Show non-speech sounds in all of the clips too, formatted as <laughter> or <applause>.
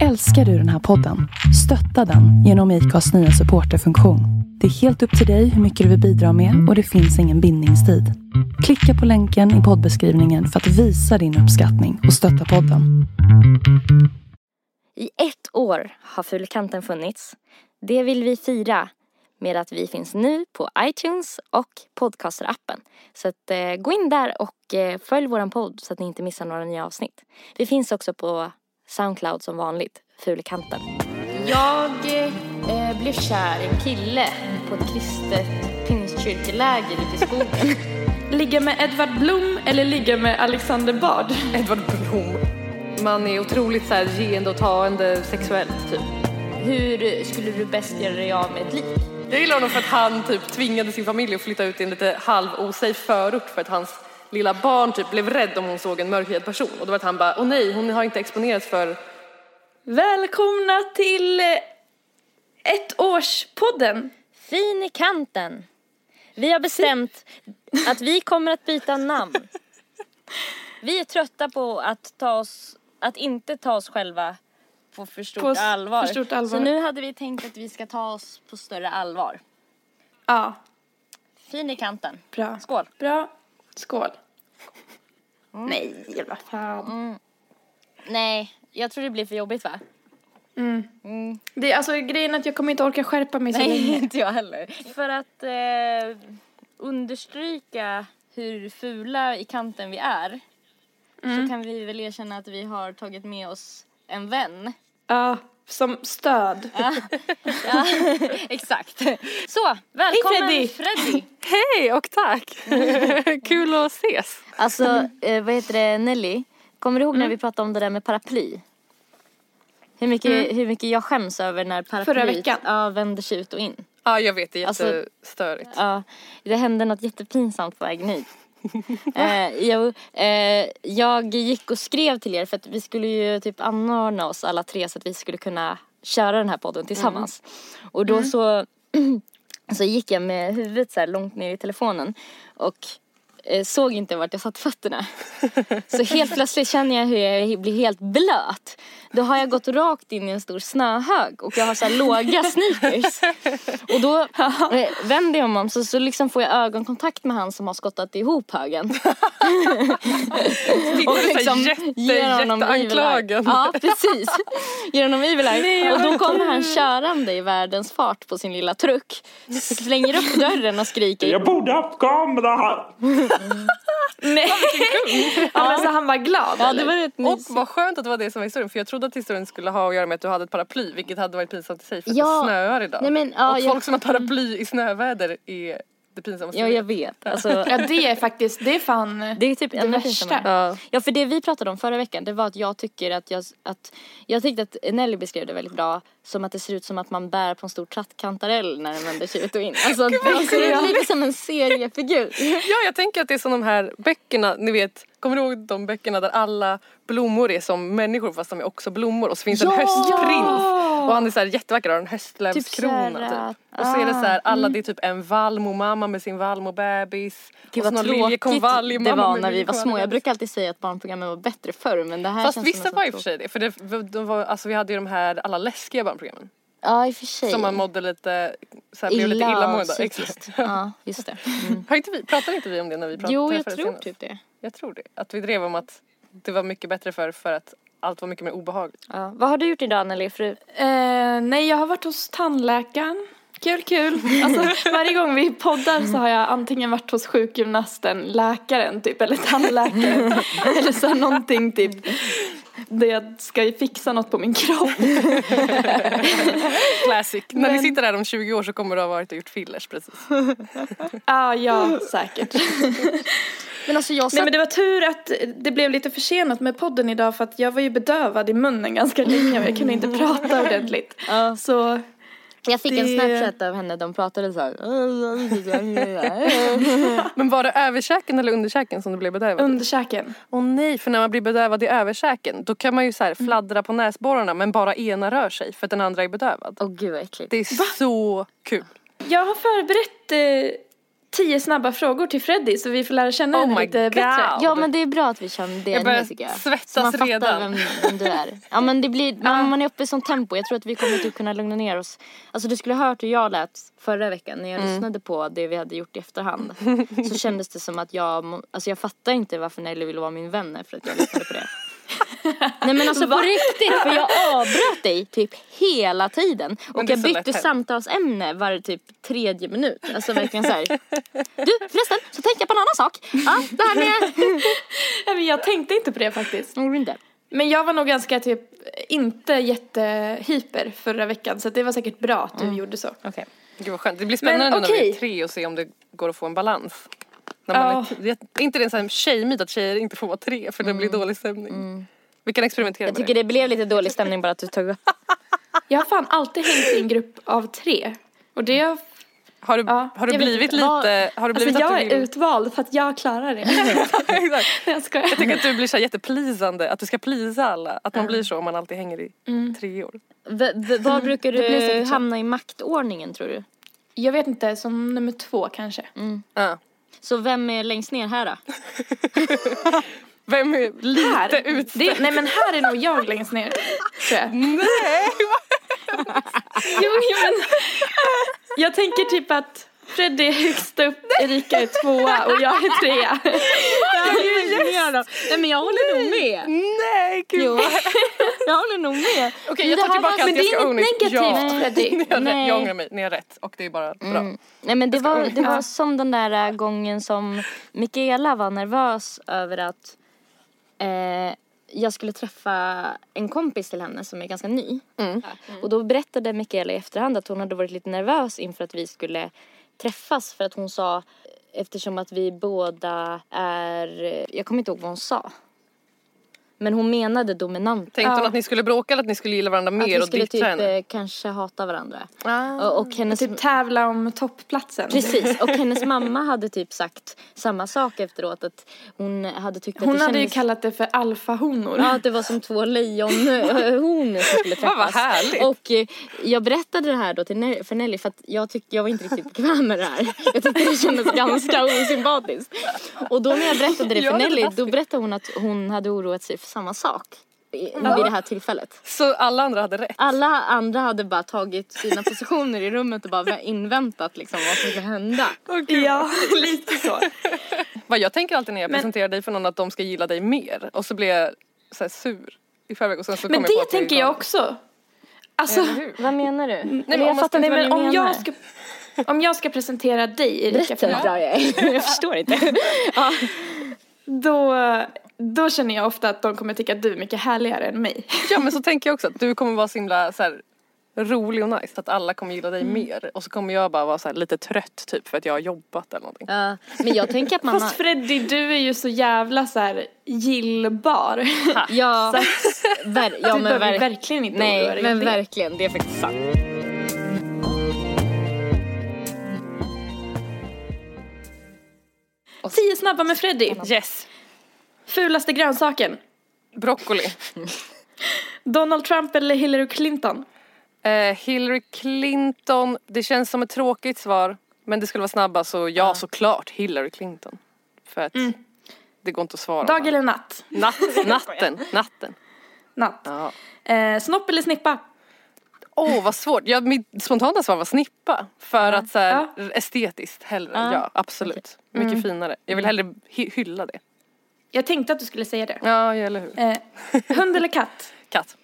Älskar du den här podden? Stötta den genom IKAs nya supporterfunktion. Det är helt upp till dig hur mycket du vill bidra med och det finns ingen bindningstid. Klicka på länken i poddbeskrivningen för att visa din uppskattning och stötta podden. I ett år har Fulkanten funnits. Det vill vi fira med att vi finns nu på iTunes och Podcaster-appen. Så att, eh, gå in där och eh, följ våran podd så att ni inte missar några nya avsnitt. Vi finns också på Soundcloud som vanligt, Fulekanten. Jag eh, blev kär i en kille på ett kristet pingstkyrkeläger ute i skogen. <laughs> Ligga med Edvard Blom eller ligga med Alexander Bard? Edvard Blom. Man är otroligt så här geende och taende sexuellt typ. Hur skulle du bäst göra dig av med ett lik? Jag gillar honom för att han typ tvingade sin familj att flytta ut i en lite halv osafe förort för att hans lilla barn typ blev rädd om hon såg en mörkhyad person. Och då var det att han bara, åh nej, hon har inte exponerats för... Välkomna till eh, ettårspodden. Fin i kanten. Vi har bestämt att vi kommer att byta namn. Vi är trötta på att ta oss, att inte ta oss själva på för stort, På s- allvar. för stort allvar. Så nu hade vi tänkt att vi ska ta oss på större allvar. Ja, Fin i kanten. bra. Skål. Bra. Skål. Nej, vad fan. Nej, jag tror det blir för jobbigt va? Det, är alltså, grejen är att jag kommer inte orka skärpa mig så Nej, länge. inte jag heller. För att eh, understryka hur fula i kanten vi är så kan vi väl erkänna att vi har tagit med oss en vän. Ja, som stöd. <laughs> Ja, <laughs> exakt. Så, välkommen Freddy. Freddy. <laughs> Hej och tack! Kul att ses. Alltså, eh, vad heter det, Nelly? Kommer du ihåg när vi pratade om det där med paraply? Hur mycket, hur mycket jag skäms över när paraplyet ja, vänder sig ut och in. Ja, jag vet, det är Alltså- jättestörigt. Ja, det hände något jättepinsamt på vägen hit. <laughs> eh, jo, eh, jag gick och skrev till er för att vi skulle ju typ anordna oss alla tre så att vi skulle kunna köra den här podden tillsammans. Och då så, <clears throat> så gick jag med huvudet så här långt ner i telefonen och såg inte vart jag satt fötterna. <laughs> Så helt plötsligt känner jag hur jag blir helt blöt. Då har jag gått rakt in i en stor snöhög och jag har så här låga <laughs> sneakers. Och då eh, vänder jag mig om så, så liksom får jag ögonkontakt med han som har skottat ihop högen. <laughs> och liksom jätte, ger honom jätteanklagen. Ja, precis. Ger honom eye. Och då kommer han körande i världens fart på sin lilla truck. Slänger upp dörren och skriker. Jag borde haft kamera här. Nej. ja, men så han var glad Ja, det var rätt Och mysigt. vad skönt att det var det som var historien för jag trodde att historien skulle ha att göra med att du hade ett paraply vilket hade varit pinsamt i sig för att Ja. det snöar idag. Nej, men, ja, och jag- folk som har paraply i snöväder är det pinsammaste Ja, jag vet. Alltså, <laughs> Ja, det är faktiskt, det är fan Det är typ det värsta. Ja. Ja för det vi pratade om förra veckan det var att jag tycker att jag, att jag tyckte att Nelly beskrev det väldigt bra som att det ser ut som att man bär på en stor trattkantarell när den vänder sig ut och in. Alltså det ser ut lite som en seriefigur. Ja, jag tänker att det är som de här böckerna, ni vet, kommer du ihåg de böckerna där alla blommor är som människor fast de är också blommor och så finns det en Ja! höstprins och han är så här jättevacker har en höstlövskrona Typ typ. Och så är det så här, alla ah, det är typ en vallmomamma med sin vallmobebis. Gud vad tråkigt det var när vi var små. Jag brukar alltid säga att barnprogrammen var bättre förr men det här Fast känns vissa som var i och för sig det, för det, de var, alltså vi hade ju de här alla läskiga barnprogrammen. Ja i och för sig. Som man mådde lite, så här, blev lite Illa illamående. Exakt. Ja just det. <laughs> Mm. Har inte vi, pratade inte vi om det när vi pratade Jo jag tror senast? typ det. Jag tror det. Att vi drev om att det var mycket bättre för för att allt var mycket mer obehagligt. Ja. Vad har du gjort idag Nelly? Fru? Eh, nej, jag har varit hos tandläkaren. Kul, kul. Alltså, <laughs> varje gång vi poddar så har jag antingen varit hos sjukgymnasten, läkaren typ, eller tandläkaren. <laughs> eller så här någonting typ där jag ska fixa något på min kropp. <laughs> Classic. När ni Men- sitter där om 20 år så kommer du ha varit och gjort fillers precis. ah, ja, säkert. Men alltså jag satt... Nej men det var tur att det blev lite försenat med podden idag för att jag var ju bedövad i munnen ganska länge och jag kunde inte prata ordentligt. Ja. Så Jag fick en Det- snapchat av henne, de pratade så här. <laughs> Men var det överkäken eller underkäken som du blev bedövad? underkäken. Åh nej, för när man blir bedövad i överkäken då kan man ju så här fladdra på näsborrarna men bara ena rör sig för att den andra är bedövad. Åh gud vad äckligt. Det är så kul. Jag har förberett eh, tio snabba frågor till Freddy så vi får lära känna Oh henne my lite God. bättre. Ja men det är bra att vi känner det Jag börjar nu tycker jag. svettas Så man fattar redan. Vem, vem du är. Ja men det blir, när man är uppe i sånt tempo, jag tror att vi kommer typ kunna lugna ner oss. Alltså du skulle ha hört hur jag lät förra veckan när jag Mm. lyssnade på det vi hade gjort i efterhand. <laughs> Så kändes det som att jag, alltså jag fattar inte varför Nelly ville vara min vän för att jag lyssnade på det. Nej men alltså på riktigt, för jag avbröt dig typ hela tiden. Och jag bytte samtalsämne var typ tredje minut. Alltså verkligen så här. Du förresten, så tänkte jag på en annan sak. Ja, det här med... Nej, men jag tänkte inte på det faktiskt. Du inte? Men jag var nog ganska typ inte jättehyper förra veckan så det var säkert bra att du gjorde så. Okej. Gud vad skönt. Det blir spännande Men nu när vi är tre och se om det går att få en balans. När man Ja. är det är inte det en sån tjejmyt att tjejer inte får vara tre för det blir dålig stämning? Vi kan experimentera Jag med tycker det. det blev lite dålig stämning bara att du tog upp. <laughs> Jag har fan alltid hängt i en grupp av tre. Och det har, Har du, Ja, har du jag blivit lite, har du blivit alltså jag att är du vill... utvald för att jag klarar det. <laughs> Nej, jag skojar. Jag tänker att du blir så jätteplisande, att du ska plisa alla. Att man blir så om man alltid hänger i Mm. treor. V- v- var brukar det blir du hamna i maktordningen tror du? Jag vet inte, som nummer två kanske. Ja. Så vem är längst ner här då? <laughs> Vem är lite Här, ut? det, nej men här är nog jag längst ner. Tror jag. Nej! Jo, jo, men jag tänker typ att Freddy är högst upp, Erika är tvåa och jag är trea. Nej men jag håller nog med. Nej, gud Jo, jag håller nog med. Okej jag Det tar tillbaka allt men jag det ska är own inget it. negativt, ja. Freddy. <laughs> Ni har rätt, Nej. jag ångrar mig, ni har rätt och det är bara bra. Mm. Nej men det var, det var som den där äh, gången som Mikaela var nervös över att eh, jag skulle träffa en kompis till henne som är ganska ny. Mm. Och då berättade Mikaela i efterhand att hon hade varit lite nervös inför att vi skulle träffas för att hon sa eftersom att vi båda är, jag kommer inte ihåg vad hon sa. Men hon menade dominant. Tänkte hon att ni skulle bråka eller att ni skulle gilla varandra Att mer vi och skulle ditcha typ henne? eh, kanske hata varandra. Ah. Och, och hennes Typ tävla om toppplatsen. Precis, och <laughs> hennes mamma hade typ sagt samma sak efteråt att hon hade tyckt att Hon det hade ju kändes... kallat det för alfahonor. Ja, att det var som två lejonhonor som skulle Vad <laughs> vad träffas. härligt. Och eh, jag berättade det här då till Nelly, för Nelly för att jag tyckte jag var inte riktigt bekväm med det här. Jag tyckte det kändes ganska osympatiskt. Och då när jag berättade det Ja, för det är Nelly, då berättade hon att hon hade oroat sig för samma sak. i- Vid det här tillfället. Så alla andra hade rätt? Alla andra hade bara tagit sina positioner i rummet och bara inväntat liksom vad som skulle hända. Ja, <laughs> lite så. Vad jag tänker alltid när jag Men- presenterar dig för någon att de ska gilla dig mer och så blir jag så här sur i förväg och sen så Men jag det att det är tänker jag också. Alltså? Vad menar du? men Eller om jag fattar ska- inte nej vad men om menar. jag ska, om jag ska presentera dig Erika Berätta hur bra jag är. Jag förstår inte. ja. då, då känner jag ofta att de kommer tycka att du är mycket härligare än mig. <laughs> Ja men så tänker jag också att du kommer vara så himla så här, rolig och nice. Att alla kommer gilla dig Mm. mer. Och så kommer jag bara vara så här, lite trött typ för att jag har jobbat eller någonting. Ja, men jag tänker att man Fast har... Freddy, du är ju så jävla så här gillbar. <laughs> Ja, ver... ja du men ver... verkligen inte oroa Nej, dig men verkligen. Det är faktiskt sant. Tio snabba med Freddy. Yes! Fulaste grönsaken. Broccoli. Donald Trump eller Hillary Clinton? Eh, Hillary Clinton, det känns som ett tråkigt svar. Men det skulle vara snabba så ja såklart Hillary Clinton. För att det går inte att svara. Dag eller natt? Natt, <laughs> natten, natten. Natt. Ja. Eh, snopp eller snippa? Åh vad svårt. Ja, mitt spontana svar var snippa. För att så här, Ja. estetiskt hellre. Ja. Ja, absolut. Mycket finare. Jag vill hellre hy- hylla det. Jag tänkte att du skulle säga det. Ja, eller hur. Eh, hund eller katt? <laughs> Katt.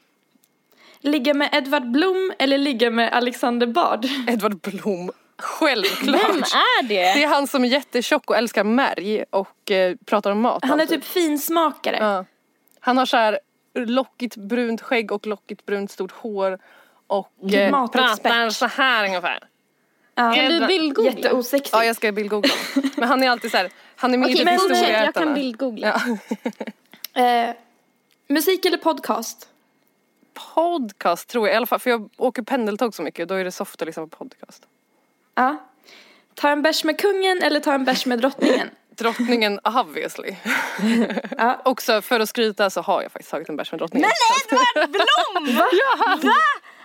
Ligga med Edvard Blom eller ligga med Alexander Bard? <laughs> Edvard Blom. Självklart. Vem är det? Det är han som är jättetjock och älskar märg och eh, pratar om mat. Han är alltid. typ finsmakare. Ja. Han har så här lockigt brunt skägg och lockigt brunt stort hår. Och eh, Matexpert. pratar så här ungefär. Ja. Kan du bildgoogla? Jätteosexig. Ja, jag ska bildgoogla. <laughs> Men han är alltid så här, han är med Okej, i typ fortsätt. Jag kan bildgoogla. Ja. <laughs> Eh, musik eller podcast? Podcast tror jag i alla fall, för jag åker pendeltåg så mycket. Då är det soft att lyssna på podcast. Ja. Ta en bärs med kungen eller ta en bärs med drottningen? <laughs> Drottningen obviously. <laughs> Ja. Också för att skryta så har jag faktiskt tagit en bärs med drottningen. Blom! Va? Va?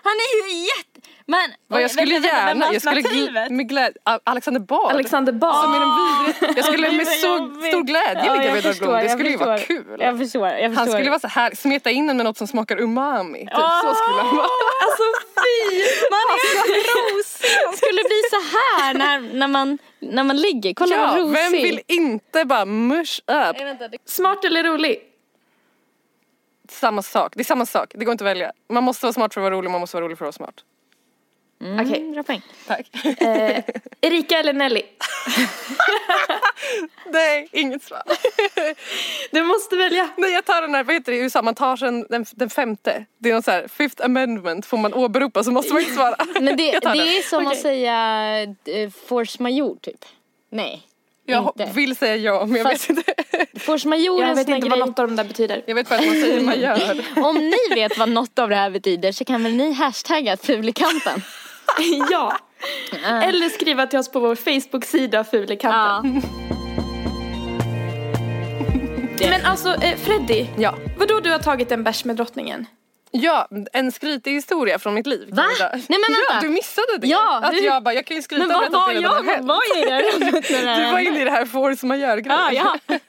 Han är ju jätte... Men, Vad jag skulle vänta, vänta, gärna, jag skulle med glädje, Alexander Bard. Alexander Bard. Som är den vidriga, jag skulle <laughs> med vad så stor glädje Ja, ligga Edward förstår, Blom. Det skulle ju vara kul. Jag förstår, jag förstår. Han skulle vara så här, smeta in den med något som smakar umami. Typ så skulle han vara. <laughs> Alltså fy! Man är så rosig. Han skulle bli så här när, när, man, när man ligger. Kolla vad Ja, rosig. vem vill inte bara mush up? Smart eller rolig? Samma sak, det är samma sak. Det går inte att välja. Man måste vara smart för att vara rolig, man måste vara rolig för att vara smart. Okej. Mm, bra poäng. Tack. Eh, Erika eller Nelly? <laughs> Nej, inget svar. Du måste välja. Nej jag tar den här, vad heter det i USA, man tar sen den, den femte. Det är någon så här, fifth amendment får man åberopa så måste man inte svara. Men det, <laughs> det den. är som att Okej. säga eh, force majeure typ. Nej. Jag inte. vill säga ja men jag Fast- vet inte. Force majeure Jag vet inte här vad grej. något av dem där betyder. Jag vet bara att man säger man gör. <laughs> Om ni vet vad något av det här betyder så kan väl ni hashtagga Fulikanten? <laughs> ja. Eller skriva till oss på vår Facebook-sida Fulekanten. Men alltså eh, Freddy, Ja. vadå du har tagit en bärs med drottningen? Ja, en skrytig historia från mitt liv. Va? Nej, men vänta. Ja, du missade det. Ja, att hur- jag bara, jag kan ju skryta Men och vad berätta det redan jag? Vad i det <laughs> Du var inne i det här force majeure-grejen. Ja, ja.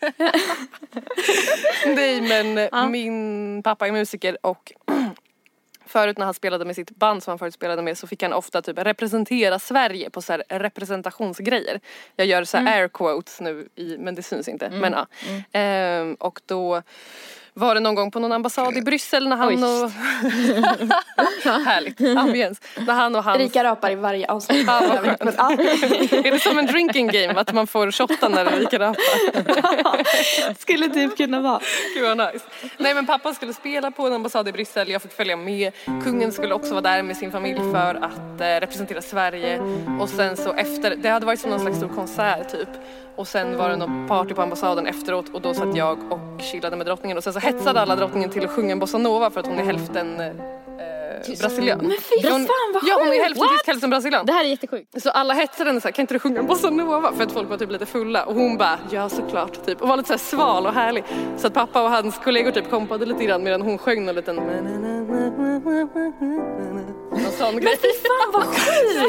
<laughs> Nej men eh, min pappa är musiker och <clears throat> förut när han spelade med sitt band som han förut spelade med så fick han ofta typ representera Sverige på så här representationsgrejer. Jag gör så här air quotes nu i, men det syns inte. Men ja. Ehm, och då var det någon gång på någon ambassad i Bryssel när han Oj. och... <laughs> Härligt, ambiens. När han och hans... Erika rapar i varje avsnitt. Ja. Är det som en drinking game att man får shotta när Erika rappar? <laughs> Skulle typ kunna vara. Gud vad nice. Nej men pappa skulle spela på en ambassad i Bryssel, jag fick följa med. Kungen skulle också vara där med sin familj för att eh, representera Sverige. Och sen så efter, det hade varit som någon slags stor konsert typ. Och sen var det någon party på ambassaden efteråt och då satt jag och chillade med drottningen och sen så hetsade alla drottningen till att sjunga en bossa för att hon är hälften eh, brasilian. Men fy fan, vad Ja hon är sjukt. hälften tysk, hälften brasilian. Det här är jättesjukt. Så alla hetsade henne såhär, kan inte du sjunga en bossa nova? För att folk var typ lite fulla och hon bara, ja såklart typ. Och var lite såhär sval och härlig. Så att pappa och hans kollegor typ kompade lite grann medan hon sjöng någon liten någon sån grej. Fy fan vad <laughs>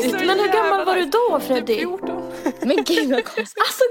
sjukt! Men hur gammal var du då Typ Freddy? 14. Men gud vad konstigt. Alltså,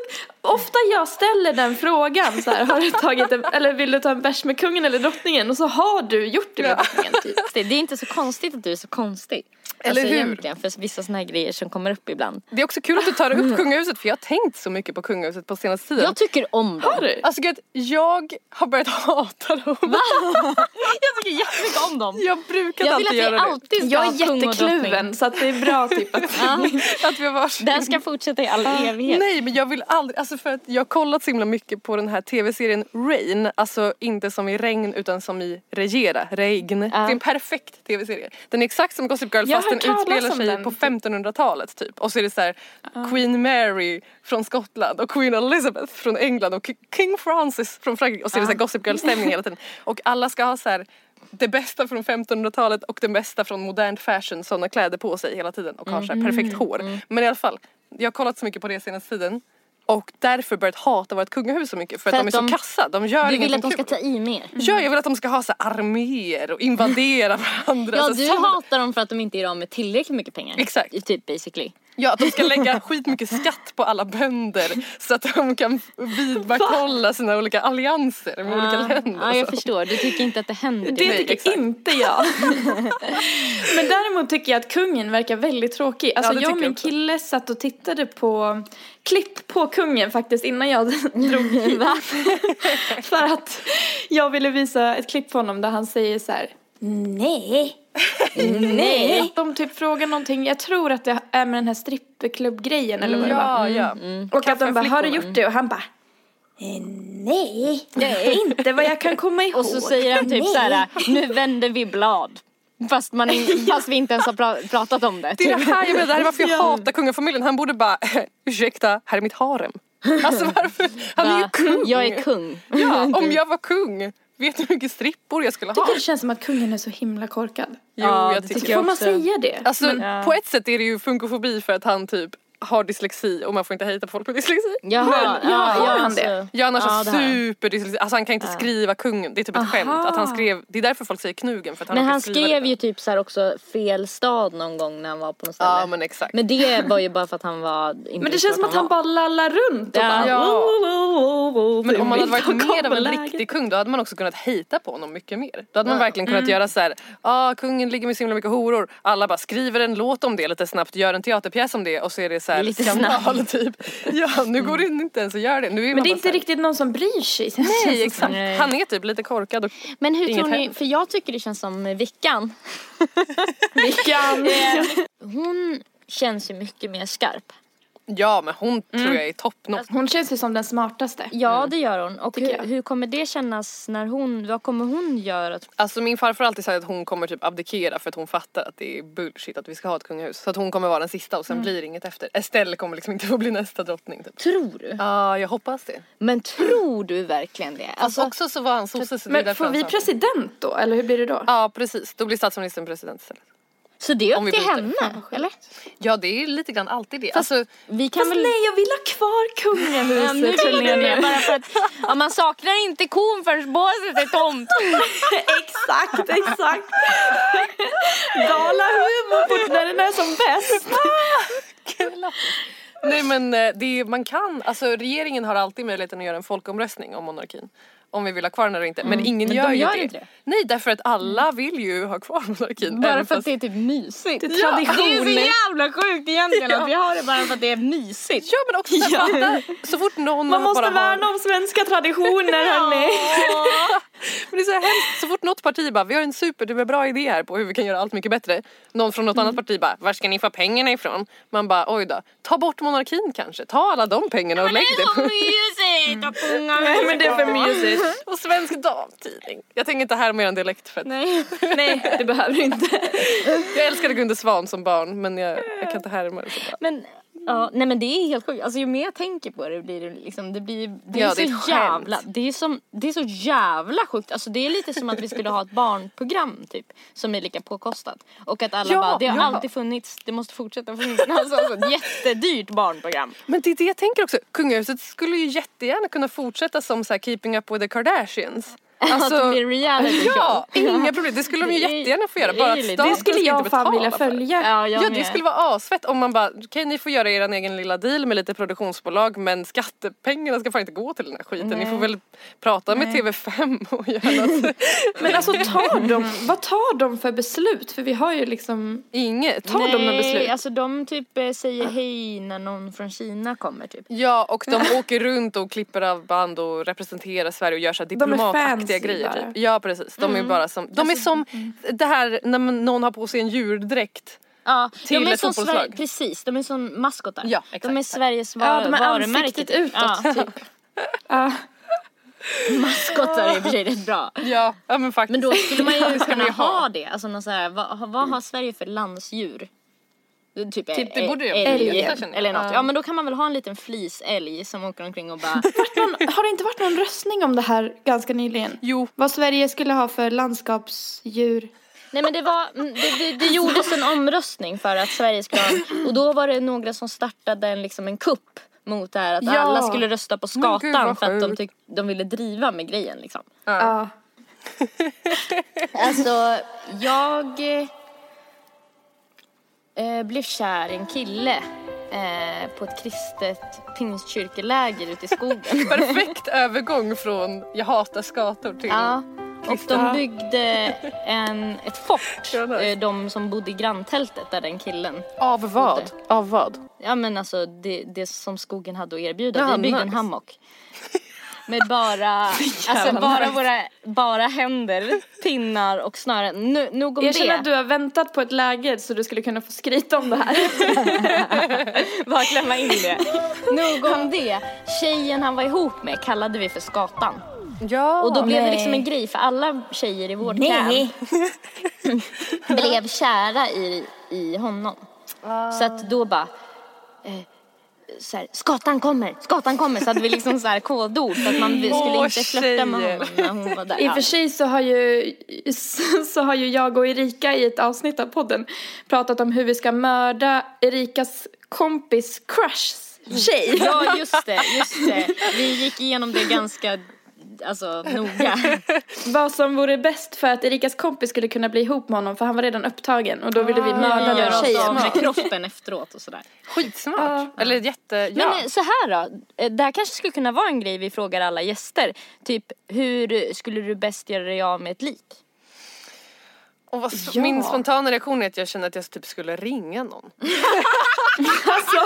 ofta jag ställer den frågan så här, har du tagit en, eller vill du ta en bärs med kungen eller drottningen? Och så har du gjort det med Ja. drottningen typ. Det är inte så konstigt att du är så konstig. Eller alltså, hur? Egentligen, för vissa såna här grejer som kommer upp ibland. Det är också kul att du tar upp kungahuset för jag har tänkt så mycket på kungahuset på senaste tiden. Jag tycker om dem. Har du? Alltså gud, jag har börjat <laughs> hata dem. Jag tycker jättemycket om dem. Jag brukar Jag vill alltid att vi göra det. alltid ska Jag ha är kung och drottning. jättekluven så att det är bra typ att <laughs> Att vi har varsin. den ska fortsätta i all evighet. Nej men jag vill aldrig, alltså för att jag har kollat så himla mycket på den här tv-serien Rain, alltså inte som i regn utan som i regera, regn. Det är en perfekt tv-serie. Den är exakt som Gossip Girl Jag fast den utspelar sig den. på 1500-talet typ. Och så är det så här Queen Mary från Skottland och Queen Elizabeth från England och King Francis från Frankrike och så är det så här Gossip Girl-stämning hela tiden. Och alla ska ha så här det bästa från 1500-talet och det bästa från modern fashion, sådana kläder på sig hela tiden och har så här Mm. perfekt hår. Men i alla fall, jag har kollat så mycket på det senaste tiden och därför börjat hata vårt kungahus så mycket för, För att, att de är de- så kassa. De gör Du vill att de ska ta i mer. Ja, jag vill att de ska ha så arméer och invadera <laughs> varandra. Ja, så du hatar dem för att de inte gör av med tillräckligt mycket pengar. Exakt. Typ basically. Ja, att de ska lägga skitmycket skatt på alla bönder så att de kan vidmakthålla sina olika allianser med olika länder. Ja, jag förstår. Du tycker inte att det händer. Det Nej, tycker exakt. inte jag. <laughs> Men däremot tycker jag att kungen verkar väldigt tråkig. Alltså Ja, jag och min jag kille satt och tittade på klipp på kungen faktiskt innan jag <laughs> drog hit. <laughs> För att jag ville visa ett klipp på honom där han säger så här. Nej. Nej. De typ frågar någonting, jag tror att det är med den här strippklubbgrejen eller vad det var. Ja, ja. Och att de bara, har du gjort det? Och han bara, "Eh, nej, nej, inte vad jag kan komma ihåg. Och så säger han typ så här, nu vänder vi blad. Fast, man in, <laughs> fast vi inte ens har pra- pratat om det. Det är typ. det här jag menar, det här är varför jag <laughs> hatar kungafamiljen. Han borde bara, <laughs> ursäkta, här är mitt harem. Alltså varför? Han är ju kung. Jag är kung. Ja, om jag var kung, vet du hur mycket strippor jag skulle ha? Jag tycker det känns som att kungen är så himla korkad. Jo, Ja, jag det tycker tycker jag Får man säga det? Alltså Men- på ett sätt är det ju funkofobi för att han typ har dyslexi och man får inte hejta på folk med dyslexi. Jaha, Men, ja, har han alltså- det? Ja han har Ja, så det har han. superdyslexi, alltså han kan inte skriva kungen, det är typ ett skämt att han skrev, det är därför folk säger knugen för att han Men han skrev det. ju typ så här också fel stad någon gång när han var på något ställe. Ja men exakt. Men det var ju bara för att han var <laughs> inte Men det känns som att han bara lallar runt och Ja. bara... Ja. Men om man hade varit mer av en riktig kung då hade man också kunnat hejta på honom mycket mer. Då hade man verkligen kunnat göra så här, ah kungen ligger med så himla mycket horor. Alla bara skriver en låt om det lite snabbt, gör en teaterpjäs om det och så är det så här Lite skandal <laughs> typ. Ja nu går det inte ens att göra det. Nu är Men det är inte här, riktigt någon som bryr sig. Nej <laughs> exakt. Nej. Han är typ lite korkad och Men hur tror ni, för jag tycker det känns som Vickan. <laughs> Vilken... Hon känns ju mycket mer skarp. Ja men hon tror jag är topp notch. Hon känns ju som den smartaste. Ja det gör hon. Och hur, hur kommer det kännas när hon, vad kommer hon göra? Alltså min farfar har alltid sagt att hon kommer typ abdikera för att hon fattar att det är bullshit att vi ska ha ett kungahus. Så att hon kommer vara den sista och sen blir det inget efter. Estelle kommer liksom inte <laughs> få bli nästa drottning typ. Tror du? Ja jag hoppas det. Men tror du verkligen det? Fast Alltså, också så var han sosse så Men får vi president då? Eller hur blir det då? Ja precis, då blir statsministern president istället. Så det är upp till henne? Eller? Ja det är lite grann alltid det. Alltså, Vi kan Fast väl... nej, jag vill ha kvar Ja, kungahuset. nu vill känner du jag det nu. bara för att ja, man saknar inte kon förrän båset är tomt. <laughs> exakt, exakt. Dalahumor när den är som bäst. nej men eh, det är, man kan, alltså regeringen har alltid möjligheten att göra en folkomröstning om monarkin. Om vi vill ha kvar den eller inte. Men ingen Men gör de ju gör det. det. Nej därför att alla vill ju ha kvar monarkin. Bara för att fast- det är typ mysigt. Det är tradition. Det är så jävla sjukt egentligen att <laughs> vi har det bara för att det är mysigt. Ja men också så, här, fatta, så fort någon Man måste bara värna har... om svenska traditioner <laughs> hörni. <laughs> Men det är så hemskt, så fort något parti bara vi har en superduperbra idé här på hur vi kan göra allt mycket bättre. Någon från något annat parti bara var ska ni få pengarna ifrån? Man bara oj då, ta bort monarkin kanske, ta alla de pengarna och lägg det på mysigt att sjunga Nej men det är för mysigt. <laughs> och Svensk Damtidning. Jag tänker inte härma er en dialekt för att Nej. <laughs> Nej det behöver du inte. jag älskade Gunde Svan som barn men jag, jag kan inte härma det så bra. Men, ja, nej men det är helt sjukt. Alltså ju mer jag tänker på det blir det liksom, det blir, det är Ja, så det är skämt. jävla, det är, som, det är så jävla sjukt. Alltså det är lite som att vi skulle ha ett barnprogram typ, som är lika påkostat. Och att alla Ja, bara, det har ja. alltid funnits, det måste fortsätta finnas. <laughs> Alltså, alltså ett jättedyrt barnprogram. Men det är det jag tänker också, kungahuset skulle ju jättegärna kunna fortsätta som så här Keeping Up with the Kardashians. Att det blir reality show. Ja, inga problem. Det skulle de ju jättegärna få göra. det Bara att staten Det skulle jag inte fan vilja följa. Ja, Ja det skulle vara asfett om man bara, okej ni får göra er egen lilla deal med lite produktionsbolag men skattepengarna ska fan inte gå till den här skiten. Ni får väl prata med TV5 och göra något. <laughs> Men alltså tar de, vad tar de för beslut? För vi har ju liksom, Inget. tar de några Nej, beslut? alltså de typ eh, säger hej när någon från Kina kommer typ. Ja och de <laughs> åker runt och klipper av band och representerar Sverige och gör så här är diplomataktiga fancy grejer typ. Ja precis, de är bara som, de är som det här när man- någon har på sig en djurdräkt. Ja, Till de är ett som fotbollslag. Sverige, precis, de är som maskotar. Ja, exakt. De är Sveriges var, Ja, de är varumärke. typ. utåt Ja, typ. Ja. <laughs> maskotar är i och för sig rätt bra. Ja, ja men faktiskt. Men då skulle man ju <laughs> kunna ha det, alltså någon så här, vad, vad har Sverige för landsdjur? Det- Typ, Typ, det borde jag älg eller något. Ja. Ja men då kan man väl ha en liten flisälg som åker omkring och bara Någon, har det inte varit någon röstning om det här ganska nyligen? Jo. Vad Sverige skulle ha för landskapsdjur? Nej men det var, mm, det, det, det gjordes en omröstning för att Sverige skulle ha och då var det några som startade en, liksom en kupp mot det här att Ja. alla skulle rösta på gud, skatan vad för att de, tyck, de ville driva med grejen liksom. Ja. Alltså, jag eh, blev kär i en kille eh, på ett kristet pingstkyrkeläger ute i skogen. <laughs> Perfekt övergång från jag hatar skator till ja, och de byggde en, ett fort, <laughs> eh, de som bodde i granntältet där den killen. Av vad? Av vad? Ja men alltså det, det som skogen hade att erbjuda. Ja, Vi byggde en nice. hammock. <laughs> Med bara, <laughs> alltså bara våra, bara händer, pinnar och snören. Nu, nog om Jag känner det. att du har väntat på ett läge så du skulle kunna få skryta om det här. <laughs> Bara klämma in det. Nog om det. Tjejen han var ihop med kallade vi för skatan. Ja. Och då blev det nej. liksom en grej för alla tjejer i vårt camp <laughs> blev kära i, i honom. Så att då bara eh, så här, skatan kommer, skatan kommer. Så hade vi liksom så här kodord för att man vi skulle Åh, inte flörta med honom när hon var där. I och för sig så har ju, <laughs> så har ju jag och Erika i ett avsnitt av podden pratat om hur vi ska mörda Erikas kompis crush tjej. Ja, just det, just det. Vi gick igenom det ganska alltså, <laughs> noga. Vad som vore bäst för att Erikas kompis skulle kunna bli ihop med honom för han var redan upptagen och då ville vi mörda Göra den tjejen. med <laughs> kroppen efteråt och sådär. Skitsmart. Eller jätte, ja. Men eh, så här då, eh, det här kanske skulle kunna vara en grej vi frågar alla gäster. Typ, hur skulle du bäst göra dig av med ett lik? och vad, Ja. Min spontana reaktion är att jag känner att jag typ skulle ringa någon. <laughs> <laughs> Alltså,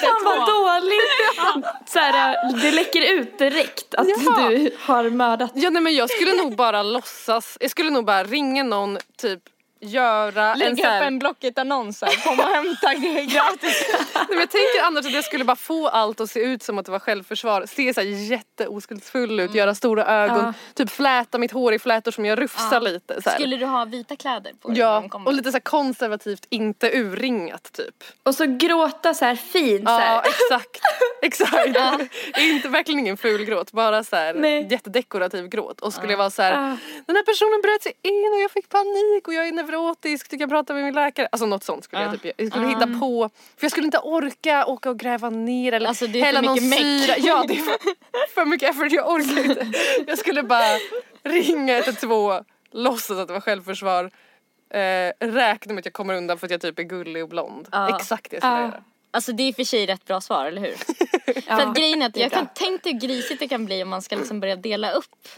fan vad dåligt. Så här, det läcker ut direkt att Ja. du har mördat. Ja nej men jag skulle nog bara låtsas, jag skulle nog bara ringa någon, typ göra en så Lägga här, upp en Blocket-annons här, kom och hämta gratis. Nej, men jag tänker annars att jag skulle bara få allt att se ut som att det var självförsvar. Se så här jätteoskuldsfull ut, göra stora ögon, typ fläta mitt hår i flätor som jag rufsar lite. Så här. Skulle du ha vita kläder på dig Ja, och lite så konservativt, inte urringat typ. Och så gråta så här fint så Ja, här. exakt. <laughs> exakt. Inte verkligen ingen ful gråt, bara så här Nej. jättedekorativ gråt. Och skulle jag vara så här, den här personen bröt sig in och jag fick panik och jag är neurotisk, tycker jag prata med min läkare. Alltså något sånt skulle jag typ Jag skulle hitta på, för jag skulle inte orka åka och gräva ner eller Alltså, det är hälla någon syra. Ja, det är för, för mycket effort, jag orkar inte. Jag skulle bara ringa 112, låtsas att det var självförsvar. Eh, räkna med att jag kommer undan för att jag typ är gullig och blond. Ja. Exakt det skulle jag Ja. göra. Alltså det är i och för sig rätt bra svar, eller hur? <laughs> För att grejen är att jag kan tänka hur grisigt det kan bli om man ska liksom börja dela upp.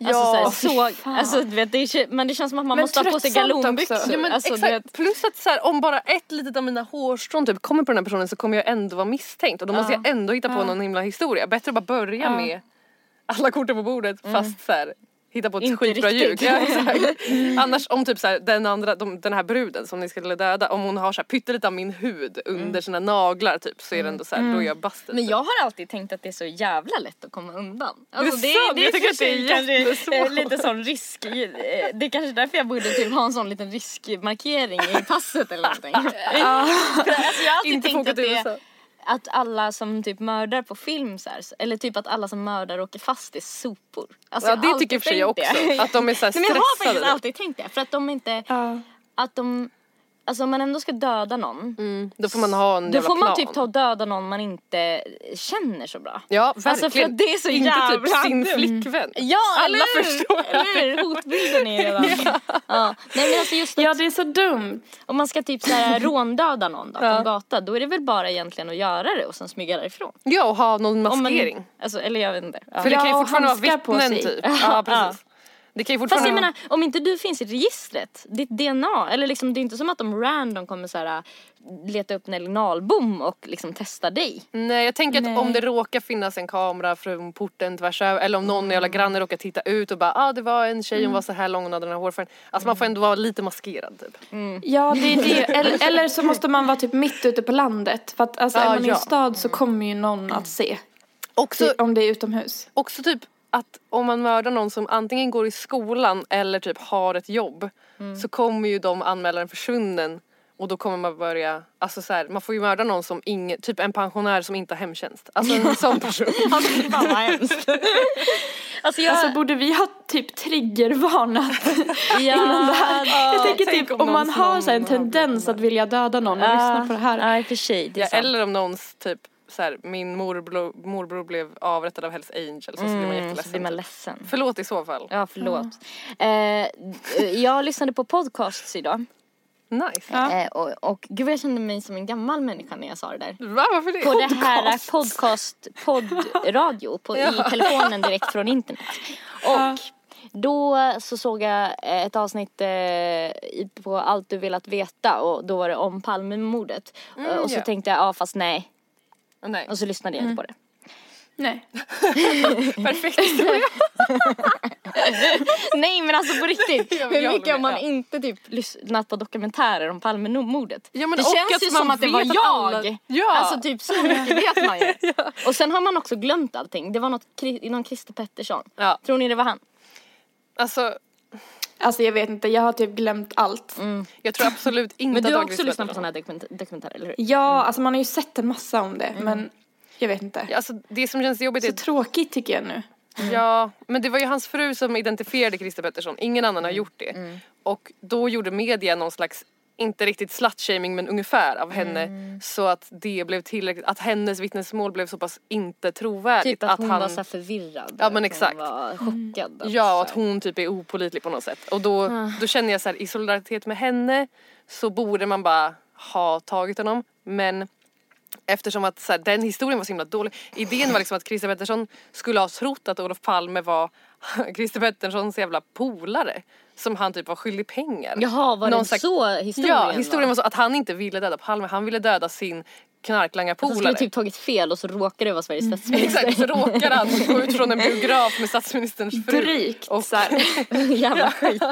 Alltså Ja, så, här, så alltså du vet, det är, men det känns som att man Men måste ha på sig galonbyxor. Ja, men alltså, exakt. vet, Plus att så här, om bara ett litet av mina hårstrån typ kommer på den här personen så kommer jag ändå vara misstänkt. Och då måste jag ändå hitta på någon himla historia. Bättre att bara börja med alla korten på bordet fast så här, hitta på ett Inte skitbra ljug. riktigt. <laughs> Ja, exakt. <laughs> Annars om typ så här, den andra, de, den här bruden som ni skulle döda, om hon har så här pyttelite av min hud under sina naglar typ så är det ändå så här, då är jag busted. Men jag har alltid tänkt att det är så jävla lätt att komma undan. Alltså, Det är sant, jag i och tycker att det är jättesvårt. eh, lite sån risk. eh, Det är kanske därför jag borde typ ha en sån liten riskmarkering i passet eller någonting. <laughs> Alltså, jag har alltid Inte tänkt att det är att alla som typ mördar på film så här, eller typ att alla som mördar åker fast i sopor. Alltså, Ja jag det tycker och för sig jag också. Att de är så här <laughs> Nej, men jag har faktiskt stressade. alltid tänkt det. För att de inte, Ja. att de, alltså om man ändå ska döda någon. Mm, då får man ha en Då jävla får man plan. typ ta och döda någon man inte känner så bra. Ja verkligen. Alltså för att det är så Inte jävla typ sin flickvän. Ja, Alla eller förstår. Eller hur? Hotbilden är redan. <laughs> ja. Nej men alltså just att ja, det är så dumt. om man ska typ såhär <laughs> råndöda någon då, på en gata, då är det väl bara egentligen att göra det och sen smyga därifrån. Ja och ha någon Om man, maskering. alltså, eller jag vet inte. Ja. För det kan ju Ja, fortfarande vara vittnen typ. <laughs> Ja precis. Det kan ju Fast fortfarande jag menar, om inte du finns i registret, ditt DNA, eller liksom det är inte som att de random kommer så här leta upp Nelly Nahlbom och liksom testa dig. Nej jag tänker att om det råkar finnas en kamera från porten tvärs över eller om någon jävla granne råkar titta ut och bara ah det var en tjej hon var så här lång hon hade den här hårfärgen. Alltså man får ändå vara lite maskerad typ. Ja, det är det. Eller, <laughs> eller så måste man vara typ mitt ute på landet. För att alltså, Ja, är man i ja. en stad så kommer ju någon att se. Också, Om det är utomhus. också typ att om man mördar någon som antingen går i skolan eller typ har ett jobb så kommer ju de anmäla den försvunnen och då kommer man börja, alltså så här, man får ju mörda någon som ingen, typ en pensionär som inte har hemtjänst. Alltså en sån person. Alltså fan vad hemskt. alltså jag, Alltså borde vi ha typ triggervarnat <laughs> ja, innan det här? Jag tänker tänk typ om om man har så här en tendens att vilja döda någon och lyssna på det här. Ja och för sig, det är Ja, sant. eller om någons typ så här, min morbror, morbror blev avrättad av Hells Angels och så blir man Mm, så jätteledsen. blir man typ. ledsen. Förlåt i så fall. Ja, förlåt. Eh, jag lyssnade på podcasts idag. Nice. Eh, och, och gud jag kände mig som en gammal människa när jag sa det där. Va, varför det? På det här podcast, poddradio på, i <laughs> telefonen direkt från internet. Och då så såg jag eh, ett avsnitt eh, på Allt du velat veta och då var det om Palmemordet. Eh, och så ja. tänkte jag, ja fast nej. Nej. Och så lyssnade jag inte på det. Nej. <laughs> Perfekt historia. <laughs> Nej men alltså på riktigt. <laughs> Jag- Hur mycket har man ja. inte typ lyssnat på dokumentärer om Palmemordet? Ja, men det känns ju som att det var jag. alla- Ja. Alltså typ så mycket vet man ju. Och sen har man också glömt allting. Det var något, någon Christer Pettersson. Ja. Tror ni det var han? Alltså Alltså jag vet inte, jag har typ glömt allt. jag tror absolut inte Men du att har också lyssnat på sådana här dokument- dokumentärer, eller hur? Ja, alltså man har ju sett en massa om det men jag vet inte. Ja, Alltså det som känns jobbigt Så är tråkigt tycker jag nu. Ja, men det var ju hans fru som identifierade Christer Pettersson. Ingen annan har gjort det. Och då gjorde media någon slags inte riktigt slutshaming men ungefär av henne Mm. så att det blev tillräckligt, att hennes vittnesmål blev så pass inte trovärdigt. Typ att hon han, var så förvirrad. Ja, men att exakt. Hon var chockad. att Ja, att hon typ är opolitlig på något sätt. Och då, Ah. då känner jag så här, i solidaritet med henne så borde man bara ha tagit honom. Men eftersom att så här, den historien var så himla dålig. Idén var liksom att Christer Pettersson skulle ha trott att Olof Palme var <laughs> Christer Petterssons jävla polare. Som han typ var skyldig pengar. Jaha, var Någon det slags- så historien Ja, historien var så att han inte ville döda Palme, han ville döda sin Han knarklangarpolare. skulle typ tagit fel och så råkade det vara Sveriges statsminister. Exakt, så råkade han gå ut från en biograf med statsministerns fru. Drygt Och- så här. <laughs> Jävla skit.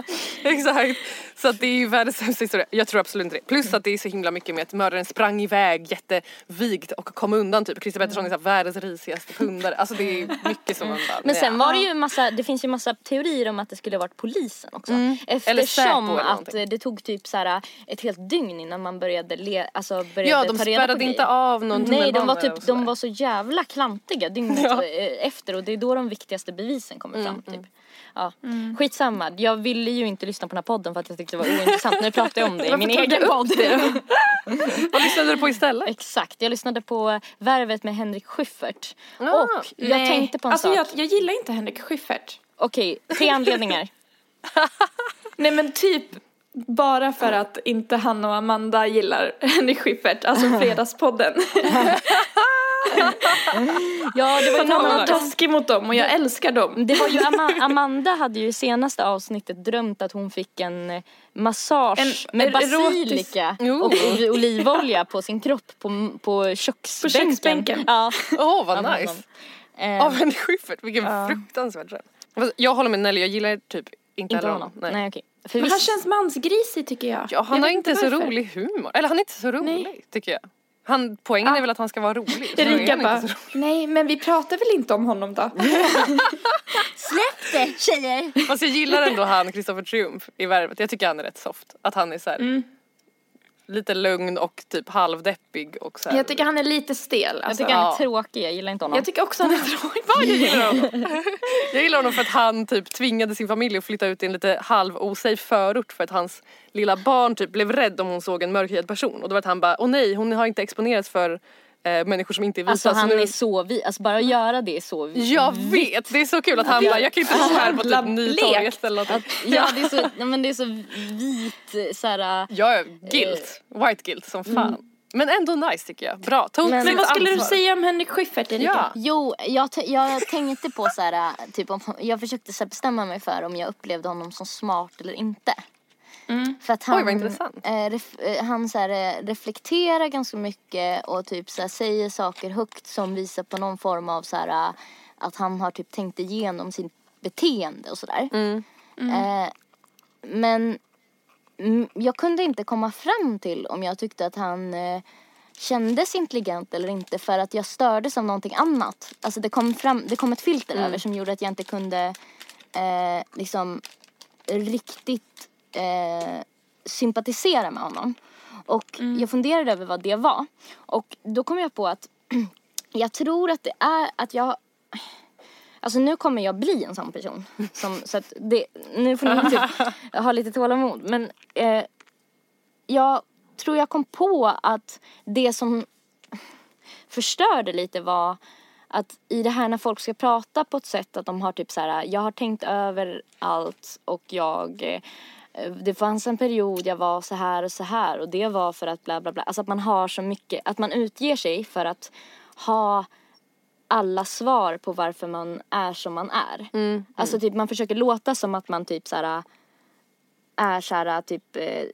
Exakt. Så att det är ju världens sämsta historia. Jag tror absolut inte det. Plus att det är så himla mycket med att mördaren sprang iväg jättevigt och kom undan typ. Christer Pettersson är så här världens risigaste pundare. Alltså det är mycket som man bara, Men sen var det ju massa, det finns ju massa teorier om att det skulle ha varit polisen också. Mm. Eller Eftersom eller att någonting. eh, det tog typ så här ett helt dygn innan man började, le, alltså började Ja, de ta reda på spärrade inte av någon Nej, de var, typ, de var så jävla klantiga dygnet <laughs> Ja. efter och det är då de viktigaste bevisen kommer Mm, fram. Typ. Ja. Skitsamma, jag ville ju inte lyssna på den här podden för att jag tyckte det var ointressant. Nu pratar jag om det i <laughs> min egen podd. <laughs> Vad lyssnade du på istället? Exakt, jag lyssnade på Värvet med Henrik Schyffert. Ah, och jag Nej. tänkte på en alltså, sak. Jag, jag gillar inte Henrik Schyffert. Okej, tre anledningar. <laughs> Nej men typ bara för att inte han och Amanda gillar Henrik Schyffert, alltså Fredagspodden. <laughs> Ja, det var ju någon någon taskig mot dem och jag älskar dem. Det var ju <laughs> Ama- Amanda hade ju i senaste avsnittet drömt att hon fick en eh, massage En med basilika och olivolja på sin kropp på, på köksbänken. På köksbänken. Ja. Åh vad av nice. Eh, Av Henrik Schyffert, vilken fruktansvärd dröm. Jag håller med Nelly, jag gillar typ inte, inte honom. honom. Nej, okej. För Men han känns mansgrisig tycker jag. Ja, han jag har inte så varför. rolig humor. Eller han är inte så rolig Nej. tycker jag. Han, poängen är väl att han ska vara rolig. <laughs> Erika bara, rolig. nej men vi pratar väl inte om honom då? <laughs> släpp det tjejer! Fast jag gillar ändå han Kristoffer Triumf i Värvet. Jag tycker han är rätt soft. Att han är så här, Mm. Lite lugn och typ halvdeppig och så här. Jag tycker han är lite stel. Jag Alltså. tycker han är Ja. tråkig, jag gillar inte honom. Jag tycker också han är <laughs> tråkig. jag gillar honom. <laughs> jag gillar honom för att han typ tvingade sin familj att flytta ut i en lite halv osafe förort för att hans lilla barn typ blev rädd om hon såg en mörkhyad person och då var det att han bara, åh nej hon har inte exponerats för eh, människor som inte är vita. Alltså så han nu... är så vi, alltså bara att göra det är så vi. Jag vet, det är så kul att han bara, jag kan inte stå här på typ Nytorget eller något. Ja det är så, <laughs> ja, men det är så vit såhär. Jag är guilt, white guilt som fan. Men ändå nice tycker jag. Bra, tog Men- Men vad skulle du ansvar. säga om Henrik Schyffert Erika? Ja. Jo, jag, jag tänkte på så här, typ om, jag försökte så bestämma mig för om jag upplevde honom som smart eller inte. För att han, Oj, vad intressant. Eh, ref, eh, han så här, eh, reflekterar ganska mycket och typ så här, säger saker högt som visar på någon form av så här, att han har typ tänkt igenom sitt beteende och sådär. Eh, men mm, jag kunde inte komma fram till om jag tyckte att han kändes intelligent eller inte för att jag stördes av någonting annat. Alltså det kom, fram, det kom ett filter över som gjorde att jag inte kunde eh, liksom riktigt eh, sympatisera med honom. Och jag funderade över vad det var. Och då kom jag på att <clears throat> jag tror att det är att jag Alltså nu kommer jag bli en sån person. Som, så att det, nu får ni typ <laughs> ha lite tålamod. Men eh, jag tror jag kom på att det som förstörde lite var att i det här när folk ska prata på ett sätt att de har typ så här, jag har tänkt över allt och jag eh, det fanns en period jag var så här och så här och det var för att bla bla bla. Alltså att man har så mycket, att man utger sig för att ha alla svar på varför man är som man är. Alltså typ man försöker låta som att man typ så här är så här typ eh,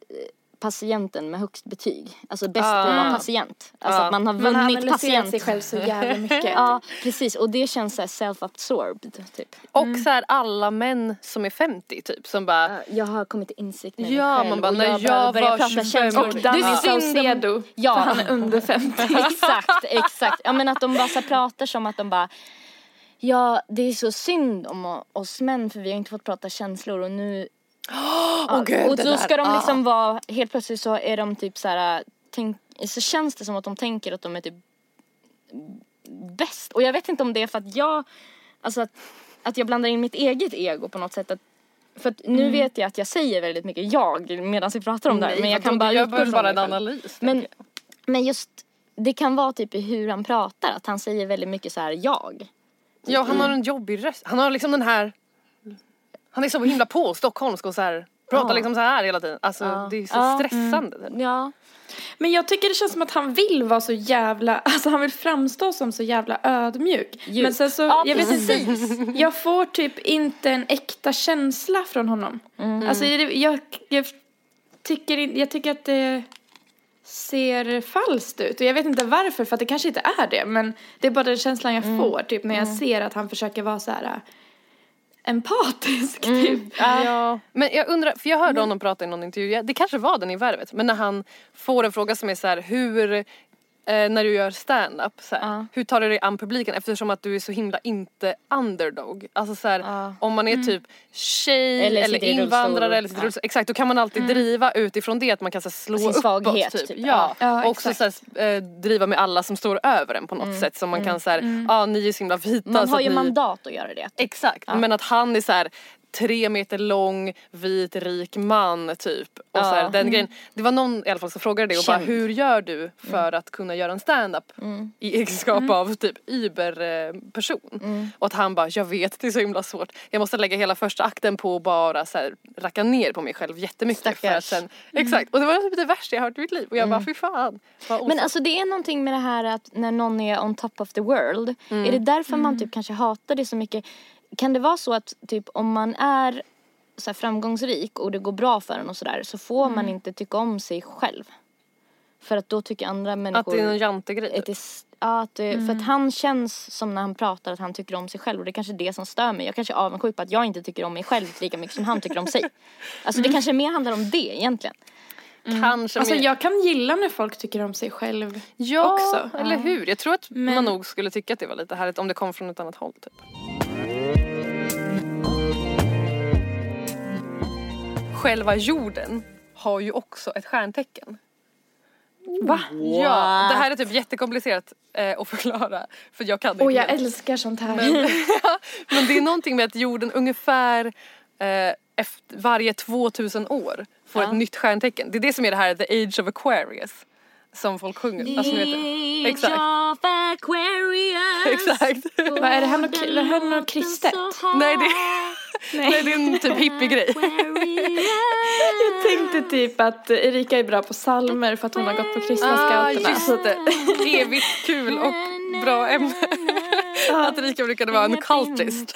patienten med högst betyg. Alltså bäst på att vara patient. Alltså Ja. att man har Man har vunnit analyserat patient. sig själv så jävla <laughs> mycket. Ja, precis. Och det känns så här self-absorbed, typ. Och så här alla män som är 50 typ som bara Jag har kommit till insikt med Ja, mig själv man bara, och när jag, jag behöver börja var prata 25 känslor. Och Danny Saucedo, Ja. för han är under 50. <laughs> exakt, exakt. Ja men att de bara så pratar som att de bara Ja, det är så synd om oss män för vi har inte fått prata känslor och nu Åh gud, Och då ska de ah. liksom vara, helt plötsligt så är de typ så här, tänk, så känns det som att de tänker att de är typ bäst. Och jag vet inte om det är för att jag, alltså att, att jag blandar in mitt eget ego på något sätt. Att, För att nu vet jag att jag säger väldigt mycket jag medan vi pratar om det här. Men jag kan bara jag behöver bara en analys. Men, men just, det kan vara typ i hur han pratar, att han säger väldigt mycket så här jag. Ja, han har en jobbig röst. Han har liksom den här... Han är så himla på stockholmsk och så här pratar Ja. liksom så här hela tiden. Alltså Ja. det är så Ja. stressande. typ. Ja. Men jag tycker det känns som att han vill vara så jävla, <laughs> alltså han vill framstå som så jävla ödmjuk. Djup. Men sen så, Ja, jag vet inte, precis. jag får typ inte en äkta känsla från honom. Mm. Alltså jag, jag, tycker, jag tycker att det ser falskt ut och jag vet inte varför för att det kanske inte är det men det är bara den känslan jag Mm. får typ när jag ser att han försöker vara så här empatisk typ. Ja. Men jag undrar, för jag hörde honom prata i någon intervju, det kanske var den i Värvet, men när han får en fråga som är så här, hur Eh, när du gör stand-up, Ja. hur tar du dig an publiken eftersom att du är så himla inte underdog. Alltså så här, Ja. om man är typ tjej Eller eller, invandrare eller sitter Ja. rullstol, exakt då kan man alltid driva utifrån det att man kan så här, slå Sin uppåt svaghet, typ. typ. Ja. Ja, och också så här, eh, driva med alla som står över en på något sätt så man kan så här, ja ni är så himla vita Man har ju ni... mandat att göra det. Exakt, men att han är så här tre meter lång, vit, rik man typ. Och så här, den grejen. Det var någon i alla fall som frågade det och bara Känd. hur gör du för att kunna göra en stand-up i egenskap av typ Uber-person. Och att han bara, jag vet det är så himla svårt. Jag måste lägga hela första akten på att bara så här, racka ner på mig själv jättemycket. För att sen, Exakt, och det var typ det värsta jag hört i mitt liv. Och jag bara, fy fan. Men alltså det är någonting med det här att när någon är on top of the world. Är det därför man typ kanske hatar det så mycket? Kan det vara så att typ om man är så här framgångsrik och det går bra för en och sådär så får man inte tycka om sig själv. För att då tycker andra människor att det är en jantegrej. att Typ. ja, att det, För att han känns som när han pratar att han tycker om sig själv och det är kanske är det som stör mig. Jag kanske är avundsjuk på att jag inte tycker om mig själv lika mycket som han tycker om sig. <laughs> Alltså det kanske mer handlar om det egentligen. Kanske Alltså mer- jag kan gilla när folk tycker om sig själv Ja, också. eller hur? Jag tror att Men- man nog skulle tycka att det var lite härligt om det kom från ett annat håll typ. Själva jorden har ju också ett stjärntecken. Va? Ja, det här är typ jättekomplicerat eh, att förklara för jag kan det Och inte jag älskar sånt här. <laughs> <laughs> Men det är någonting med att jorden ungefär eh, efter varje 2000 år får ett nytt stjärntecken. Det är det som är det här the age of Aquarius. Som folk sjunger. Alltså, ni vet. Exakt. of Aquarius. <laughs> Exakt. Vad är det här något, är det här något kristet? Nej det, nej, det är en typ hippiegrej. Jag tänkte typ att Erika är bra på salmer för att hon har gått på kristna Ah, scouterna. just det. Evigt kul och bra ämne. Att Rika brukade vara en cultist.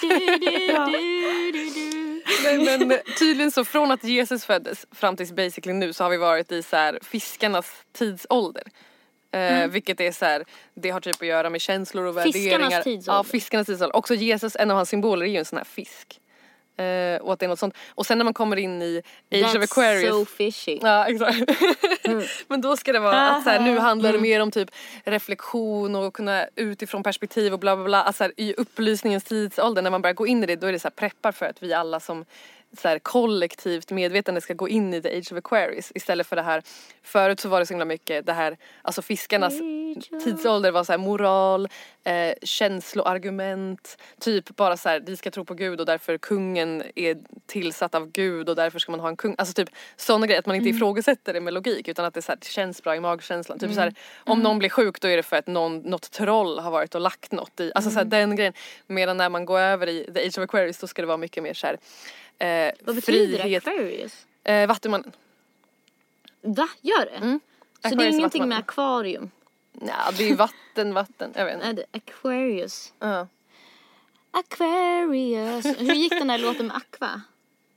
Nej, men tydligen så från att Jesus föddes fram tills basically nu så har vi varit i så här fiskarnas tidsålder. Eh, vilket är så här, det har typ att göra med känslor och Fiskarnas värderingar. tidsålder. Ja, fiskarnas tidsålder. Också Jesus, en av hans symboler är ju en sån här fisk. Eh, och att det något sånt. Och sen när man kommer in i Age of That's Aquarius. so fishy. Ja exakt. <laughs> Men då ska det vara att så här, nu handlar det mer om typ reflektion och kunna utifrån perspektiv och bla bla bla. Alltså så här, i upplysningens tidsålder när man börjar gå in i det då är det så här preppar för att vi alla som så här, kollektivt medvetande ska gå in i the age of Aquarius istället för det här förut så var det så himla mycket det här alltså fiskarnas tidsålder var så här moral, eh, känsloargument, typ bara så här vi ska tro på gud och därför kungen är tillsatt av gud och därför ska man ha en kung, alltså typ sådana grejer att man inte ifrågasätter det med logik utan att det, så här, det känns bra i magkänslan. Typ så här, om någon blir sjuk då är det för att någon, något troll har varit och lagt något i, alltså så här, den grejen. Medan när man går över i the age of Aquarius då ska det vara mycket mer så här, eh, Vad betyder frihet. Aquarius? Eh, Vattumannen. Va? Gör det? Så det är ingenting med akvarium? Ja det är vatten, vatten, jag vet inte. Nej, Aquarius. Ja. Aquarius. Hur gick den där låten med Aqua?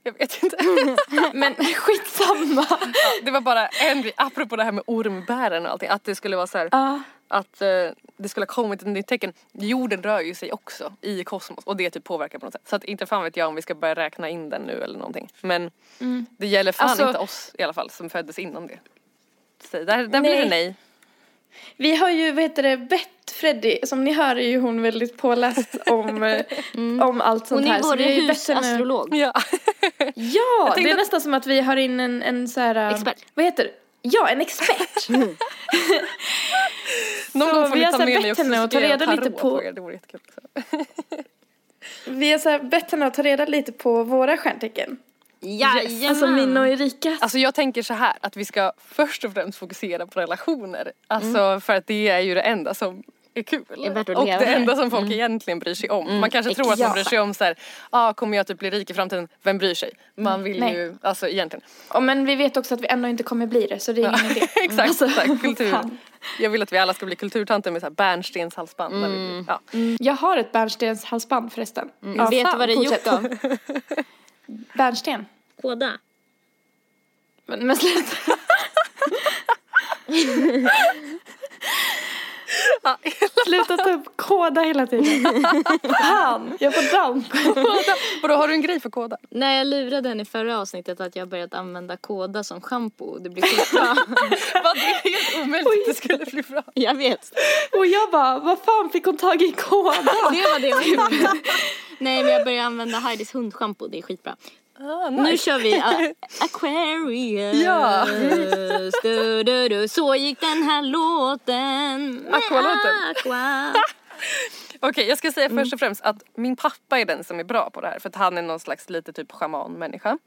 Jag vet inte. <laughs> Men skitsamma. <laughs> Det var bara en grej, apropå det här med ormbären och allting, att det skulle vara så här, Ja. Att eh, det skulle ha kommit ett nytt tecken. Jorden rör ju sig också i kosmos och det typ påverkar på något sätt. Så att inte fan vet jag om vi ska börja räkna in den nu eller någonting. Men det gäller fan Alltså- inte oss i alla fall som föddes innan det. Så där, där blir det Nej. Vi har ju, vad heter det, bett Freddy, som ni hör är ju hon väldigt påläst om, eh, <laughs> om allt sånt Hon här. är så vår husastrolog. Ja. Ja, det är att- nästan som att vi har in en, en så här, Expert. Vad heter det? Ja, en expert. <laughs> Någon gång får vi vi ta med mig också henne att ta reda lite på- Det vore jättekul <laughs> vi har så här bett henne att ta reda lite på våra stjärntecken. Jajamän. Alltså min och Erikas. Alltså jag tänker så här att vi ska först och främst fokusera på relationer. Alltså för att det är ju det enda som är kul. Är värt att och leva det enda som folk egentligen bryr sig om. Man kanske tror att man bryr sig om så här, ah, kommer jag typ bli rik i framtiden? Vem bryr sig? Man vill Nej. ju, alltså egentligen. Ja, men vi vet också att vi ändå inte kommer bli det så det är ingen idé. <laughs> Exakt, Alltså, exakt. Kultur. Jag vill att vi alla ska bli kulturtanter med så här bärnstenshalsband. blir- Ja. Jag har ett bärnstenshalsband förresten. Mm. Vet du vad det är gjort av? Bärnsten. Kåda. Men, men sluta. <laughs> <laughs> Sluta ta upp kåda hela tiden. Fan, jag får damp. Vadå, har du en grej för kåda? Nej, jag lurade henne i förra avsnittet att jag börjat använda kåda som shampoo. Det blir skitbra. <laughs> Vad, det är helt omöjligt att det skulle bli bra. jag vet. Och jag bara, vad fan fick hon tag i kåda? Det var det jag. Nej, men jag började använda Heidis hundschampo. Det är skitbra. Ah, Nu kör vi <laughs> Aquarius. Ja. Du, du, du. Så gick den här låten. <laughs> Aqualåten. Aqua. <laughs> Okej, jag ska säga först och främst att min pappa är den som är bra på det här för att han är någon slags lite typ shamanmänniska.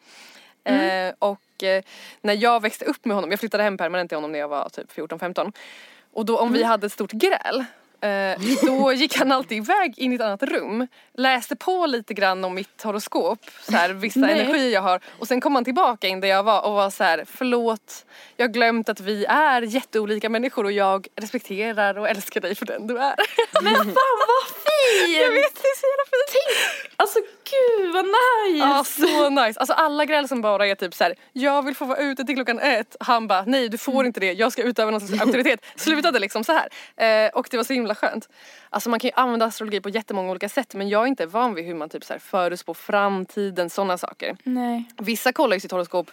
Eh, och eh, när jag växte upp med honom, jag flyttade hem permanent till honom när jag var typ 14-15 och då om vi hade ett stort gräl då gick han alltid iväg in i ett annat rum, läste på lite grann om mitt horoskop, så här, vissa Nej. energier jag har och sen kom han tillbaka in där jag var och var så här: förlåt, jag har glömt att vi är jätteolika människor och jag respekterar och älskar dig för den du är. Men fan vad fin! Jag vet, det är så jävla fint. Alltså gud vad nice! Ja, så nice. Alltså alla gräl som bara är typ så här: jag vill få vara ute till klockan ett. Han bara, nej du får inte det, jag ska utöva någon slags auktoritet. <laughs> Slutade liksom så här. Eh, och det var så himla skönt. Alltså man kan ju använda astrologi på jättemånga olika sätt men jag är inte van vid hur man typ så här förutspår framtiden, sådana saker. Nej. Vissa kollar ju sitt horoskop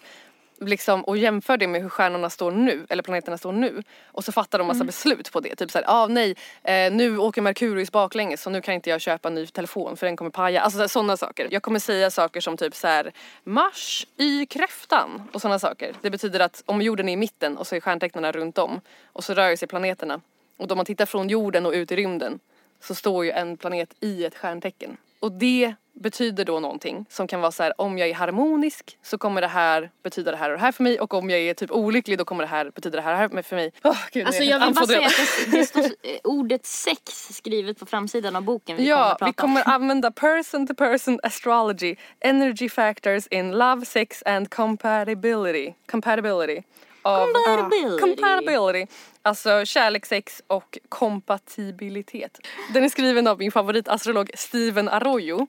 liksom, och jämför det med hur stjärnorna står nu, eller planeterna står nu. Och så fattar de massa beslut på det. Typ såhär, ah, nej, eh, nu åker Merkurius baklänges så nu kan inte jag köpa en ny telefon för den kommer paja. Alltså sådana saker. Jag kommer säga saker som typ så här: Mars i kräftan och sådana saker. Det betyder att om jorden är i mitten och så är stjärntecknarna runt om och så rör sig planeterna. Och då man tittar från jorden och ut i rymden så står ju en planet i ett stjärntecken. Och det betyder då någonting som kan vara så här: om jag är harmonisk så kommer det här betyda det här och det här för mig och om jag är typ olycklig då kommer det här betyda det här och det här för mig. Åh, gud, Alltså jag vill bara säga att det, det står eh, ordet sex skrivet på framsidan av boken vi kommer Ja, att prata vi kommer använda person to person astrology, energy factors in love, sex and compatibility. Compatibility. Av, Compatibility. compatibility. Alltså kärlek, sex och kompatibilitet. Den är skriven av min favoritastrolog Steven Arroyo.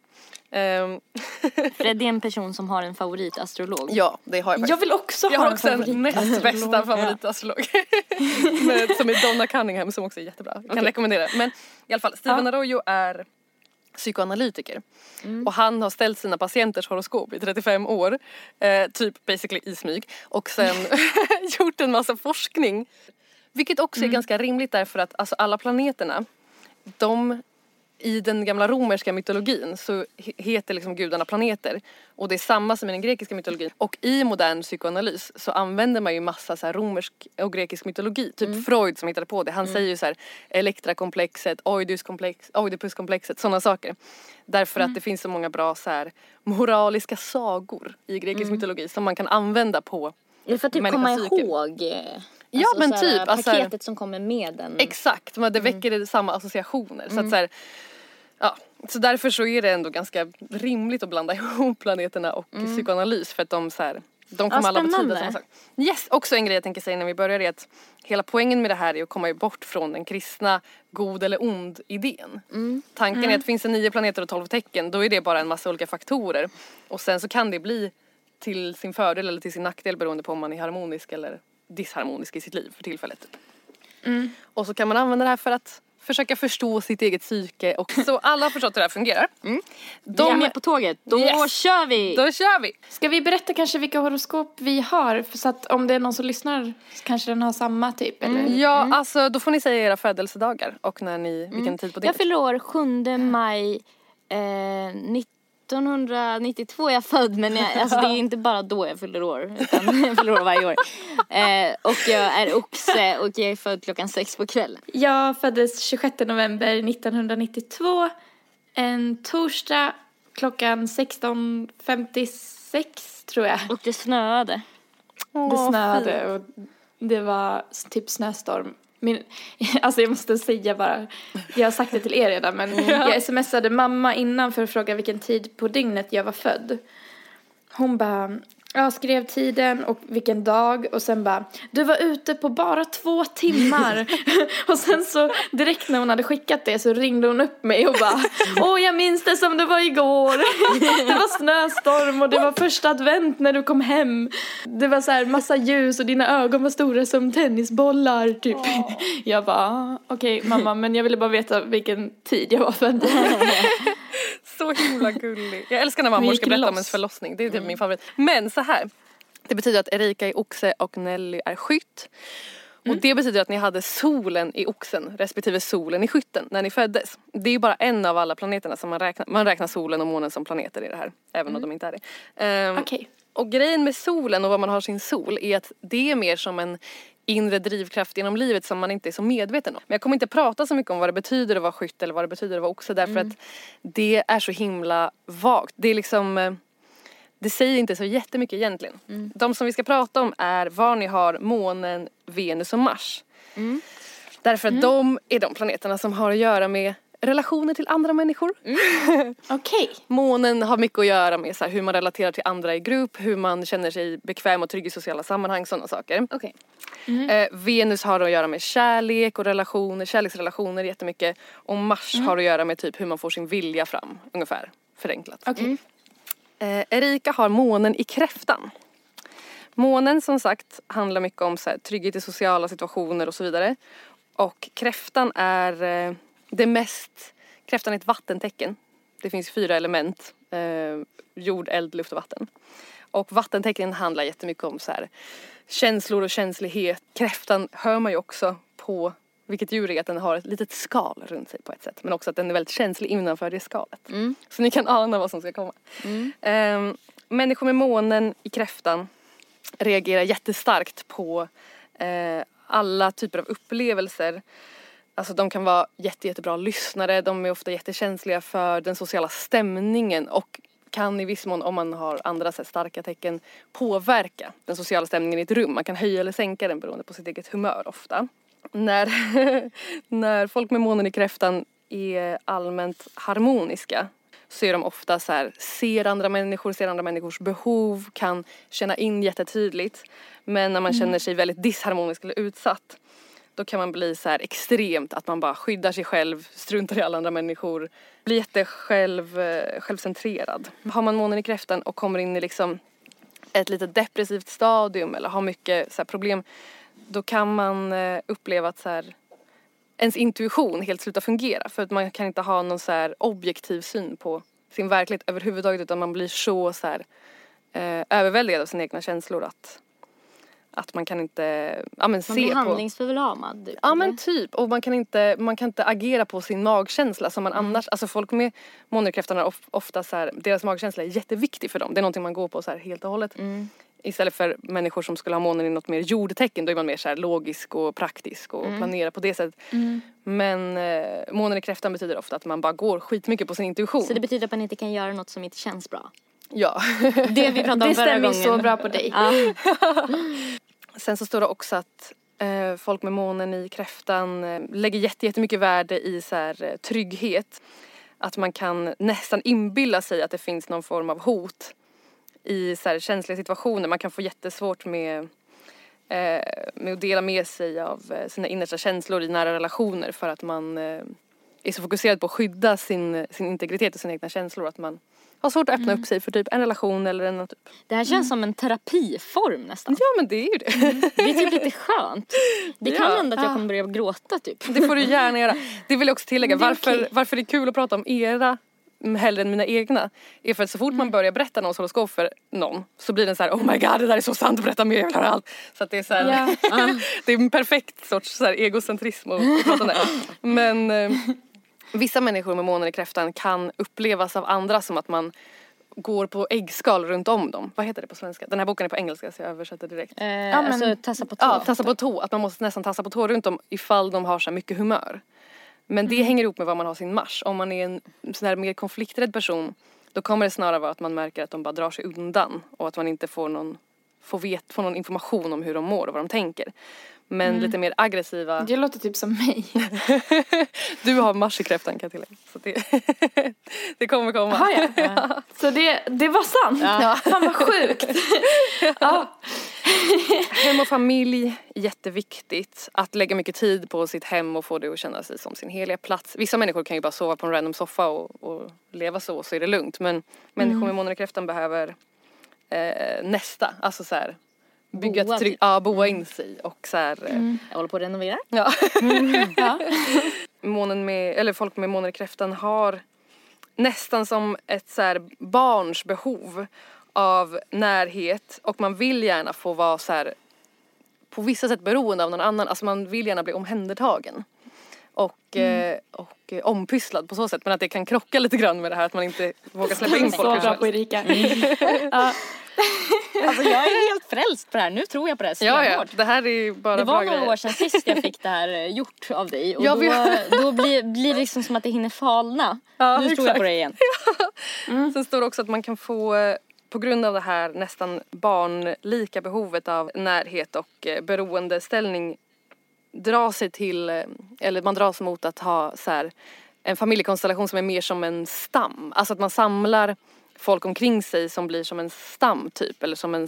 Ehm, Fred är en person som har en favoritastrolog. ja, det har jag faktiskt. Jag vill också Jag ha har en också en favorit. näst bästa favoritastrolog. <laughs> Som är Donna Cunningham som också är jättebra. Jag kan rekommendera. Men i alla fall, Steven Arroyo är psykoanalytiker. Och han har ställt sina patienters horoskop i 35 år. Eh, typ basically i smyg. Och sen <laughs> gjort en massa forskning. Vilket också är ganska rimligt därför att alltså, alla planeterna de i den gamla romerska mytologin så he- heter liksom gudarna planeter. Och det är samma som i den grekiska mytologin. Och i modern psykoanalys så använder man ju massa så romersk och grekisk mytologi. Typ Freud som hittade på det. Han säger ju så här Elektrakomplexet, Oidipuskomplex, Oidipuskomplexet, sådana saker. Därför att det finns så många bra så här moraliska sagor i grekisk mytologi som man kan använda på Det är för att typ komma ihåg eh, Ja, alltså, men här, typ, alltså- paketet som kommer med den. Exakt, men det väcker samma associationer. Så att så här, ja, så därför så är det ändå ganska rimligt att blanda <laughs> ihop planeterna och psykoanalys för att de så här, de kommer alla betyda samma sak. Yes, också en grej jag tänker säga innan vi börjar är att hela poängen med det här är att komma bort från den kristna god eller ond idén. Tanken är att finns det nio planeter och tolv tecken då är det bara en massa olika faktorer och sen så kan det bli till sin fördel eller till sin nackdel beroende på om man är harmonisk eller disharmonisk i sitt liv för tillfället. Och så kan man använda det här för att försöka förstå sitt eget psyke och så alla har förstått hur det här fungerar. De är De, med på tåget. Då Yes. kör vi! då kör vi! Ska vi berätta kanske vilka horoskop vi har? För så att om det är någon som lyssnar så kanske den har samma typ eller? Ja, alltså då får ni säga era födelsedagar och när ni, vilken tid på Jag dygnet. fyller år 7 maj eh, 1992 är jag född men jag, <laughs> alltså det är inte bara då jag fyller år utan <laughs> jag fyller år varje år. Eh, och jag är oxe och jag är född klockan sex på kvällen. Jag föddes 26 november 1992. En torsdag klockan 16.56 tror jag. Och det snöade. Det snöade och det var typ snöstorm. Min, <laughs> alltså jag måste säga bara, jag har sagt det till er redan men <laughs> jag smsade mamma innan för att fråga vilken tid på dygnet jag var född. Hon bara, jag skrev tiden och vilken dag och sen bara, du var ute på bara två timmar. <laughs> <laughs> och sen så direkt när hon hade skickat det så ringde hon upp mig och bara, <laughs> åh jag minns det som det var igår. det var snöstorm och det var första advent när du kom hem. Det var så här massa ljus och dina ögon var stora som tennisbollar typ. Jag bara, "Ah, okej mamma men jag ville bara veta vilken tid jag var född. Så himla gullig. Jag älskar när mammor ska berätta om loss. ens förlossning. Det är typ min favorit. Men så här. Det betyder att Erika är oxe och Nelly är skytt. Och det betyder att ni hade solen i oxen respektive solen i skytten när ni föddes. Det är bara en av alla planeterna som man räknar. Man räknar solen och månen som planeter i det här. Även om de inte är det. Ehm, Okej. Och grejen med solen och vad man har sin sol är att det är mer som en inre drivkraft genom livet som man inte är så medveten om. Men jag kommer inte prata så mycket om vad det betyder att vara skytt eller vad det betyder att vara oxe därför att det är så himla vagt. Det är liksom eh, det säger inte så jättemycket egentligen. De som vi ska prata om är var ni har månen, Venus och Mars. Därför att de är de planeterna som har att göra med relationer till andra människor. <laughs> Okej. Månen har mycket att göra med så hur man relaterar till andra i grupp, hur man känner sig bekväm och trygg i sociala sammanhang, sådana saker. Okej. Eh, Venus har att göra med kärlek och relationer, kärleksrelationer jättemycket. Och Mars har att göra med typ hur man får sin vilja fram, ungefär förenklat. Okej. Eh, Erika har månen i kräftan. Månen som sagt handlar mycket om så här, trygghet i sociala situationer och så vidare. Och kräftan är eh, det mest, kräftan är ett vattentecken. Det finns fyra element, eh, jord, eld, luft och vatten. Och vattentecknen handlar jättemycket om så här, känslor och känslighet. Kräftan hör man ju också på vilket djur är, att den har ett litet skal runt sig på ett sätt. Men också att den är väldigt känslig innanför det skalet. Så ni kan ana vad som ska komma. Ehm, människor med månen i kräftan reagerar jättestarkt på eh, alla typer av upplevelser. Alltså de kan vara jätte, jättebra lyssnare, de är ofta jättekänsliga för den sociala stämningen och kan i viss mån, om man har andra så här, starka tecken, påverka den sociala stämningen i ett rum. Man kan höja eller sänka den beroende på sitt eget humör ofta. När, <laughs> när folk med månen i kräftan är allmänt harmoniska så är de ofta så här, ser andra människor, ser andra människors behov, kan känna in jättetydligt. Men när man känner sig väldigt disharmonisk eller utsatt då kan man bli så här extremt att man bara skyddar sig själv, struntar i alla andra människor, blir jättesjälv, eh, självcentrerad. Har man månen i kräftan och kommer in i liksom ett lite depressivt stadium eller har mycket så här problem då kan man eh, uppleva att så här, ens intuition helt slutar fungera för att man kan inte ha någon så här objektiv syn på sin verklighet överhuvudtaget utan man blir så, så här, eh, överväldigad av sina egna känslor att, att man kan inte ja, men Man se blir på... handlingsförlamad. Typ, Ja men typ och man kan inte, man kan inte agera på sin magkänsla som man annars, alltså folk med månekräftan har of, ofta så här, deras magkänsla är jätteviktig för dem. Det är någonting man går på så här helt och hållet. Istället för människor som skulle ha månen i något mer jordtecken då är man mer så här logisk och praktisk och planerar på det sättet. Men eh, månen i kräftan betyder ofta att man bara går skitmycket på sin intuition. Så det betyder att man inte kan göra något som inte känns bra. Ja. Det vi pratade om <laughs> Det förra stämmer gången. så bra på dig. Ja. <laughs> <laughs> Sen så står det också att eh, folk med månen i kräftan eh, lägger jätte, jättemycket värde i så här, eh, trygghet. Att man kan nästan inbilla sig att det finns någon form av hot i så här, känsliga situationer. Man kan få jättesvårt med, eh, med att dela med sig av eh, sina innersta känslor i nära relationer för att man eh, är så fokuserad på att skydda sin, sin integritet och sina egna känslor att man har svårt att öppna upp sig för typ en relation eller en typ. Det här känns som en terapiform nästan. Ja men det är ju det. Det är typ lite skönt. Det kan hända att jag kommer börja gråta typ. Det får du gärna göra. Det vill jag också tillägga. Det Varför, okej. varför det är kul att prata om era mm, hellre än mina egna är för att så fort man börjar berätta någons horoskop för någon så blir den så här oh my god det där är så sant, berätta mer, jag vill höra allt. Så att det är så här, <laughs> det är en perfekt sorts så här, egocentrism att att prata om det. <laughs> Men eh, vissa människor med månen i kräftan kan upplevas av andra som att man går på äggskal runt om dem. Vad heter det på svenska? Den här boken är på engelska så jag översätter direkt. Eh, men- Alltså tassa på tå. Ja, tassa på tå. Att man måste nästan tassa på tå runt dem ifall de har så mycket humör. Men det hänger ihop med var man har sin Mars. Om man är en sån här mer konflikträdd person Då kommer det snarare vara att man märker att de bara drar sig undan och att man inte får någon, får vet, får någon information om hur de mår och vad de tänker. Men Mm. lite mer aggressiva, Det låter typ som mig. <laughs> du har Mars i kräftan kan jag tillägga. Så det, <laughs> det kommer komma. Har jag? <laughs> Så det, det var sant? Ja. Fan vad sjukt. ja. Hem och familj, jätteviktigt. Att lägga mycket tid på sitt hem och få det att känna sig som sin heliga plats. Vissa människor kan ju bara sova på en random soffa och, och leva så, så är det lugnt. Men människor med månen i kräftan behöver eh, nästa, alltså så här, bygga Boa ett ja, boa in sig och så här, eh, Jag håller på att renovera. ja. <laughs> ja. <laughs> månen med, eller folk med månen i kräftan har nästan som ett så här barns behov av närhet och man vill gärna få vara så här på vissa sätt beroende av någon annan, alltså man vill gärna bli omhändertagen. Och, eh, och eh, ompysslad på så sätt men att det kan krocka lite grann med det här att man inte vågar släppa in Så folk som bra på. Erika. Mm. <laughs> ja. Alltså jag är helt frälst på det här. Nu tror jag på det här Ja, ja, stenhårt. det här är bara Det bra var några grejer. år sedan sist jag fick det här eh, gjort av dig och Ja, då, vi- <laughs> då blir, blir det liksom som att det hinner falna. Ja, nu tror jag exakt. på det igen. <laughs> Sen står det också att man kan få eh, på grund av det här nästan barnlika behovet av närhet och eh, beroendeställning dra sig till, eller man dras mot att ha så här, en familjekonstellation som är mer som en stam. Alltså att man samlar folk omkring sig som blir som en stam typ eller som en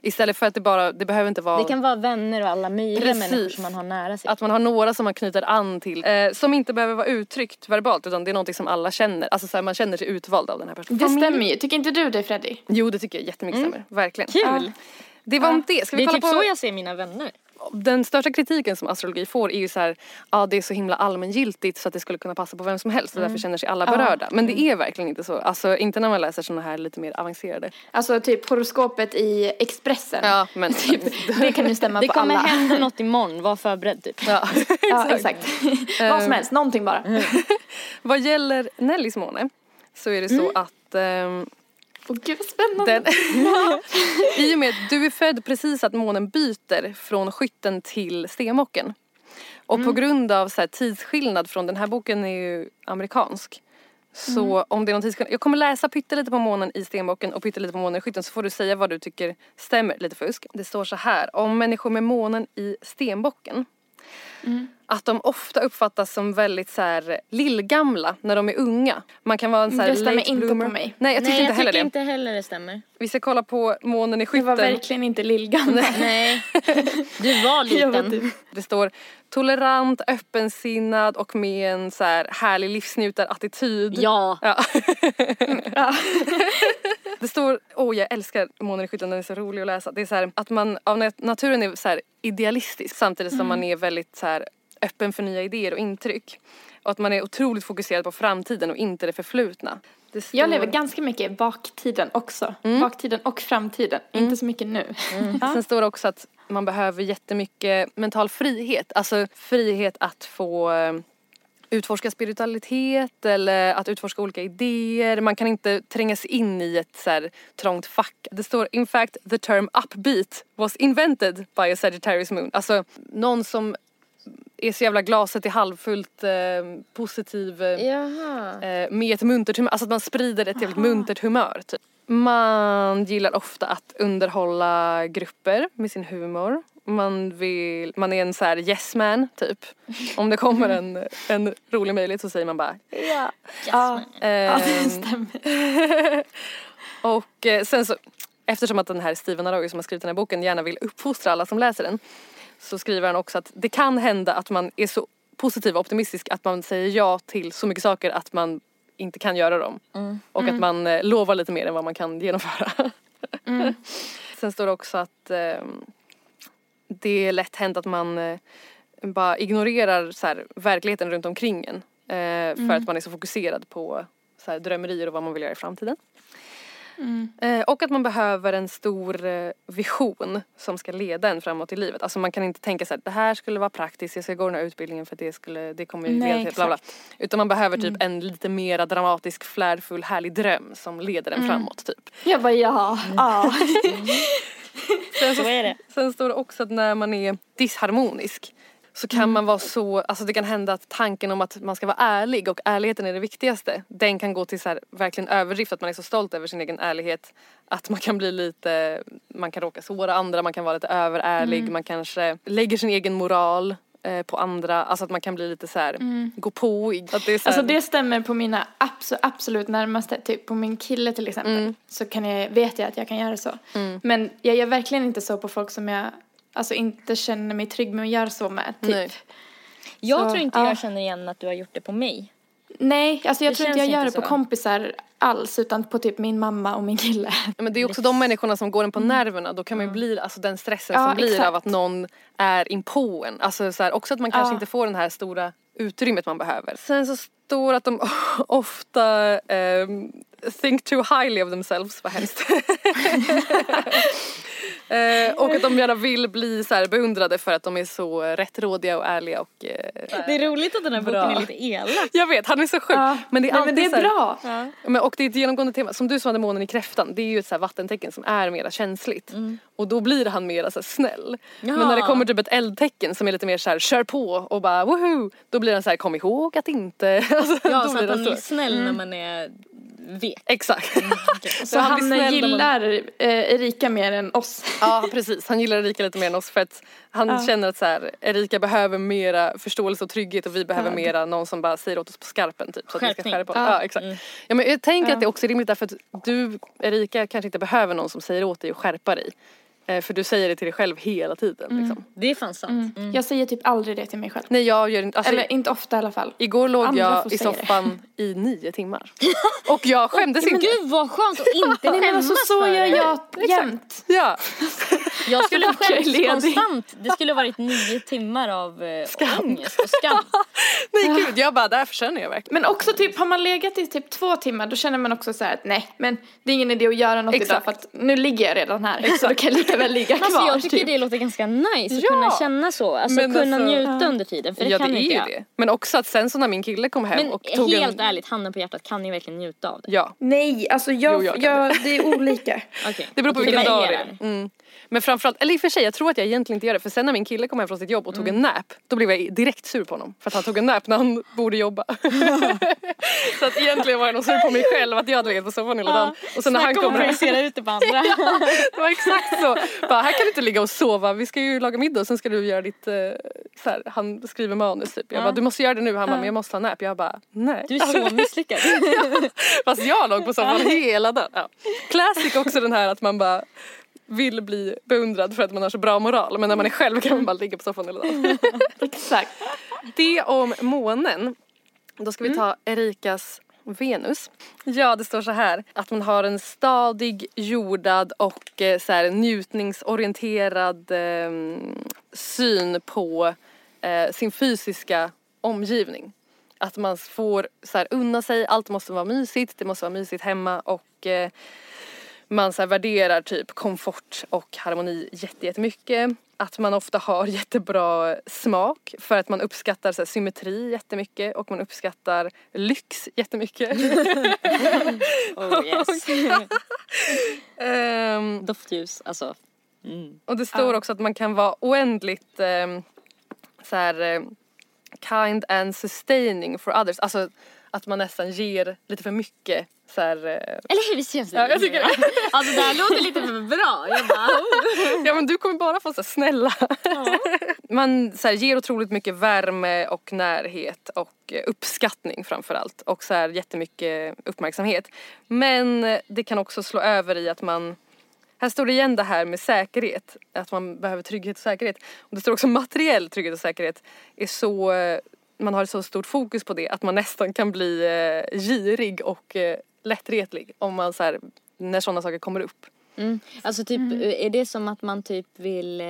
Istället för att det bara, det behöver inte vara Det kan vara vänner och alla möjliga människor som man har nära sig. att man har några som man knyter an till. Eh, som inte behöver vara uttryckt verbalt utan det är någonting som alla känner. Alltså så här, man känner sig utvald av den här personen. Det stämmer ju. Tycker inte du det Freddy? Jo det tycker jag jättemycket stämmer. Verkligen. Kul! Det var om det. Ska vi Det är kolla typ på så jag ser mina vänner. Den största kritiken som astrologi får är ju så här, ja det är så himla allmängiltigt så att det skulle kunna passa på vem som helst och därför känner sig alla berörda. Men det är verkligen inte så. Alltså inte när man läser såna här lite mer avancerade. Alltså typ horoskopet i Expressen. Ja men <laughs> Typ, det kan ju stämma <laughs> Det på kommer alla. hända något imorgon, var förberedd typ. ja. <laughs> Ja, exakt. Vad som helst, någonting bara. Vad gäller Nellys måne så är det så att ehm, Åh gud vad spännande. <laughs> I och med att du är född precis att månen byter från skytten till stenbocken. Och på grund av så här, tidsskillnad från den här boken är ju amerikansk. Så om det är någon tidsskillnad, jag kommer läsa pyttelite på månen i stenbocken och pyttelite på månen i skytten så får du säga vad du tycker stämmer, lite fusk. Det står så här, om människor med månen i stenbocken att de ofta uppfattas som väldigt så här lillgamla när de är unga. Man kan vara en så här Det stämmer inte på bloomer. mig. Nej jag tycker Nej, inte jag heller tycker det. inte heller det stämmer. Vi ska kolla på månen i Det var skytten. verkligen inte lillgammal. <laughs> Nej, <laughs> du var Jag var liten. typ- Det står tolerant, öppensinnad och med en så här härlig livsnjutarattityd. Ja. Ja. <laughs> det står, åh jag älskar månen i skytten, den är så rolig att läsa. Det är så här att man av nat- naturen är så här idealistisk samtidigt som man är väldigt så här öppen för nya idéer och intryck. Och att man är otroligt fokuserad på framtiden och inte det förflutna. Det står... Jag lever ganska mycket i baktiden också. Baktiden och framtiden. Inte så mycket nu. <laughs> Ja. Sen står det också att man behöver jättemycket mental frihet. Alltså frihet att få eh, utforska spiritualitet eller att utforska olika idéer. Man kan inte tränga sig in i ett så här trångt fack. Det står in fact the term upbeat was invented by a Sagittarius moon. Alltså någon som är så jävla glaset är halvfullt eh, positiv eh, Jaha. eh, med ett muntert humör, alltså att man sprider ett jävligt muntert humör. Typ. Man gillar ofta att underhålla grupper med sin humor. Man, vill, man är en så här yes man typ. Om det kommer en, <laughs> en rolig möjlighet så säger man bara ja. Ja, ja, det stämmer. <laughs> och eh, sen så, eftersom att den här Steven Arroyo som har skrivit den här boken gärna vill uppfostra alla som läser den så skriver han också att det kan hända att man är så positiv och optimistisk att man säger ja till så mycket saker att man inte kan göra dem. Och att man eh, lovar lite mer än vad man kan genomföra. <laughs> Sen står det också att eh, det är lätt hänt att man eh, bara ignorerar så här, verkligheten runt omkring en. Eh, för att man är så fokuserad på så här, drömmerier och vad man vill göra i framtiden. Eh, och att man behöver en stor eh, vision som ska leda en framåt i livet. Alltså man kan inte tänka så här, det här skulle vara praktiskt, jag ska gå den här utbildningen för det, skulle, det kommer ju leda till bla bla. Utan man behöver typ en lite mera dramatisk, flärfull, härlig dröm som leder en framåt typ. Jag bara ja, ja. <laughs> Sen, Så är det. sen står det också att när man är disharmonisk så kan man vara så, alltså det kan hända att tanken om att man ska vara ärlig och ärligheten är det viktigaste. Den kan gå till så här, verkligen överdrift, att man är så stolt över sin egen ärlighet. Att man kan bli lite, man kan råka såra andra, man kan vara lite överärlig, man kanske lägger sin egen moral eh, på andra. Alltså att man kan bli lite så här, gå påig. Att det är så här, Alltså det stämmer på mina abso- absolut närmaste, typ på min kille till exempel. Så kan jag, vet jag att jag kan göra så. Men jag gör verkligen inte så på folk som jag alltså inte känner mig trygg med att göra så med. Typ. Nej. Jag Så, tror inte ja. jag känner igen att du har gjort det på mig. Nej, alltså jag Det tror inte jag gör inte det på så. kompisar alls utan på typ min mamma och min kille. Ja, Men det är också de människorna som går en på nerverna. Då kan man ju bli, alltså den stressen Ja, som blir exakt. av att någon är inpå en. Alltså så här, också att man kanske Ja. inte får den här stora utrymmet man behöver. Sen så står att de <laughs> ofta ehm, think too highly of themselves, vad hemskt. <laughs> <laughs> Eh, och att de gärna vill bli så beundrade för att de är så rättrådiga och ärliga och eh, Det är roligt att den här boken är lite elak. jag vet, han är så sjuk. Ja. Men det är Nej, men det är så här, bra. men, och det är ett genomgående tema. Som du sa, demonen i kräftan. Det är ju ett så vattentecken som är mera känsligt. Och då blir han mera så snäll. Men när det Ja. kommer typ ett eldtecken som är lite mer så här kör på och bara woho. Då blir han så här kom ihåg att inte. <laughs> Alltså, Ja, då så att man är snäll när man är vek. Exakt. <laughs> Så han han, blir snäll när man- gillar eh, Erika mer än oss. Ja precis, han gillar Erika lite mer än oss för att han känner att så här, Erika behöver mera förståelse och trygghet och vi behöver mera någon som bara säger åt oss på skarpen typ. Så att vi ska Skärpning. skärpa oss. Ja, exakt. Ja, men jag tänker att det också är rimligt därför att du Erika kanske inte behöver någon som säger åt dig att skärpa dig. Eh, För du säger det till dig själv hela tiden. Liksom. Det är fan sant. Mm. Jag säger typ aldrig det till mig själv. Nej jag gör inte, alltså, Eller inte ofta i alla fall. igår låg andra jag i säga det. soffan i nio timmar. <laughs> Och jag skämdes Men inte. gud vad skönt att inte Nej men skämmas alltså så gör jag <laughs> jämt. Ja. <laughs> Jag skulle <laughs> ha är skämts konstant. Det skulle ha varit nio timmar av eh, ångest och skam. <laughs> Nej gud, jag bara därför känner jag verkligen. Men också typ har man legat i typ två timmar då känner man också så här att nej men det är ingen idé att göra något idag Exakt. för att nu ligger jag redan här. <laughs> Så då kan jag lika väl ligga alltså, kvar. jag tycker typ. det låter ganska nice att Ja. kunna känna så. Alltså Men kunna alltså- njuta under tiden. För det ja kan det är inte ju jag. det. Men också att sen så när min kille kom hem Men och tog helt en... ärligt, handen på hjärtat, kan ni verkligen njuta av det? Ja. Nej alltså jag, Jo, jag jag, det är olika. Okej. Det beror på Okej, vilken dag det är. Mm. Men framförallt, eller i och för sig jag tror att jag egentligen inte gör det för sen när min kille kom hem från sitt jobb och tog en nap då blev jag direkt sur på honom för att han tog en nap när han borde jobba. <laughs> så att egentligen var jag nog sur på mig själv att jag hade legat på soffan hela dagen. Och sen när han kommer hem, projicera ut det på andra. <laughs> det var exakt så. Bara, här kan du inte ligga och sova, vi ska ju laga middag och sen ska du göra ditt, eh, så här, han skriver manus typ. Jag bara, du måste göra det nu. Han bara, men jag måste ha nap. Jag bara, nej. Du är så misslyckad. <laughs> Fast jag låg på soffan hela dagen. Ja. Classic också den här att man bara vill bli beundrad för att man har så bra moral men när man är själv kan man bara ligga på soffan hela dagen. <laughs> Exakt. Det om månen. Då ska vi ta Erikas Venus. Ja, det står så här att man har en stadig, jordad och eh, så här, njutningsorienterad eh, syn på eh, sin fysiska omgivning. Att man får så här, unna sig, allt måste vara mysigt, det måste vara mysigt hemma och eh, man så värderar typ komfort och harmoni jätte- jättemycket. Att man ofta har <laughs> jättebra smak för att man uppskattar så här, symmetri jättemycket och man uppskattar lyx jättemycket. <laughs> <laughs> Oh yes. Ehm, Doftljus, alltså. Mm. och det står också att man kan vara oändligt um, så här, eh, kind and sustaining for others. Alltså att man nästan ger lite för mycket så här, eh, Eller hur, känns det? Ja, jag tycker det. Alltså det här låter lite för bra. Jag bara, oh. <laughs> Ja men du kommer bara få så här, snälla. Man så här, ger otroligt mycket värme och närhet och eh, uppskattning framförallt. Och så här, jättemycket uppmärksamhet. Men det kan också slå över i att man här står det igen det här med säkerhet. Att man behöver trygghet och säkerhet. Och det står också materiell trygghet och säkerhet. Är så, eh, man har ett så stort fokus på det att man nästan kan bli eh, girig och eh, lättretlig. Om man så här, när sådana saker kommer upp. Mm. Alltså typ, är det som att man typ vill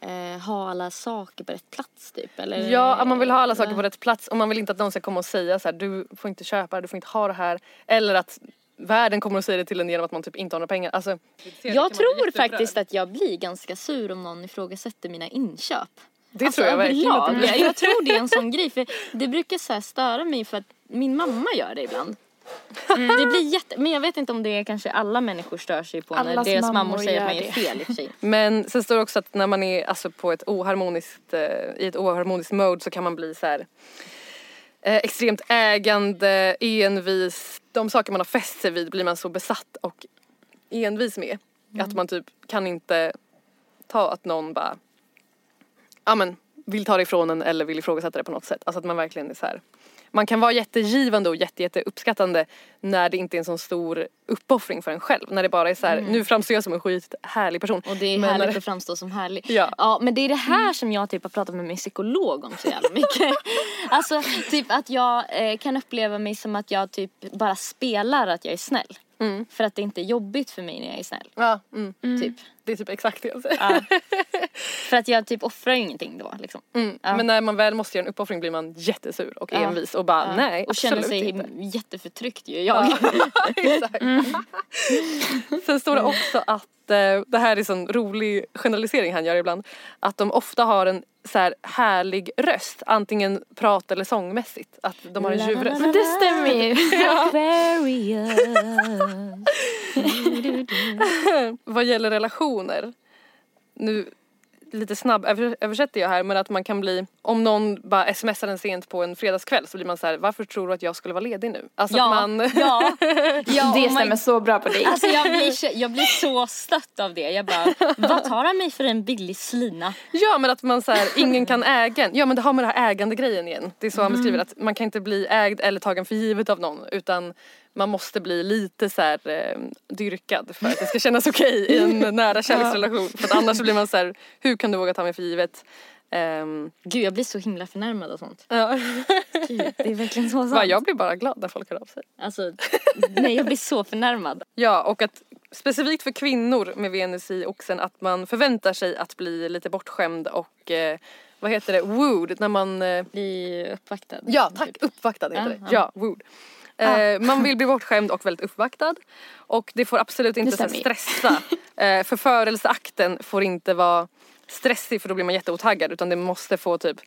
eh, ha alla saker på rätt plats typ? Eller? Ja, att man vill ha alla saker på rätt plats och man vill inte att någon ska komma och säga så här, du får inte köpa det, du får inte ha det här. Eller att världen kommer och säger det till en genom att man typ inte har några pengar. Alltså, Jag tror faktiskt att jag blir ganska sur om någon ifrågasätter mina inköp. Det Alltså, tror jag verkligen att överlag. du jag, tror det är en sån grej för det brukar så här störa mig för att min mamma gör det ibland. Det blir jätte, men jag vet inte om det är kanske alla människor stör sig på när Allas deras mammor mammor säger att man gör det. fel i och för sig. <laughs> Men sen står det också att när man är alltså, på ett oharmoniskt, eh, i ett oharmoniskt mode så kan man bli så här eh, extremt ägande, envis. De saker man har fäst sig vid blir man så besatt och envis med. Att man typ kan inte ta att någon bara, ja men vill ta det ifrån en eller vill ifrågasätta det på något sätt. Alltså att man verkligen är så här. Man kan vara jättegivande och jätte, jätte uppskattande när det inte är en sån stor uppoffring för en själv. När det bara är så här, nu framstår jag som en skithärlig person. Och det är Men när härligt det- att framstå som härlig. Ja. ja men det är det här som jag typ har pratat med min psykolog om så jävla mycket. <laughs> alltså typ att jag eh, kan uppleva mig som att jag typ bara spelar att jag är snäll. För att det inte är jobbigt för mig när jag är snäll. Ja, mm. Typ. Det är typ exakt det jag säger. Ja. <laughs> För att jag typ offrar ju ingenting då liksom. Mm. Ja. Men när man väl måste göra en uppoffring blir man jättesur och envis och bara nej Och känner sig inte. jätteförtryckt ju jag. <laughs> <laughs> Exakt. Sen står det också att, eh, det här är sån rolig generalisering han gör ibland, att de ofta har en så här härlig röst, antingen prat eller sångmässigt. Att de har en ljuv röst. Men det stämmer ju. <laughs> Vad gäller relationer, nu lite snabb översätter jag här men att man kan bli, om någon bara smsar en sent på en fredagskväll så blir man så här: varför tror du att jag skulle vara ledig nu? Alltså Ja, att man, ja, <laughs> ja. Det oh stämmer så bra på dig. Alltså jag blir, jag blir så stött av det. Jag bara, vad tar han mig för en billig slina? Ja men att man så här, ingen kan äga en. Ja men det har med den här ägande grejen igen. Det är så han beskriver att man kan inte bli ägd eller tagen för givet av någon utan man måste bli lite så här eh, dyrkad för att det ska kännas okej i en <laughs> nära kärleksrelation. För att annars blir man så här, hur kan du våga ta mig för givet? Ehm, Gud jag blir så himla förnärmad och sånt. ja. <laughs> Gud, det är verkligen så sant. jag blir bara glad när folk hör av sig. Alltså, nej jag blir så förnärmad. Ja och att specifikt för kvinnor med Venus i oxen att man förväntar sig att bli lite bortskämd och eh, vad heter det, wooed när man eh, Bli uppvaktad. Ja, tack. Uppvaktad heter Ja, det. ja. Ja, wooed. Eh, <laughs> man vill bli bortskämd och väldigt uppvaktad. Och det får absolut inte stressa. Eh, förförelseakten får inte vara stressig för då blir man jätteotaggad utan det måste få typ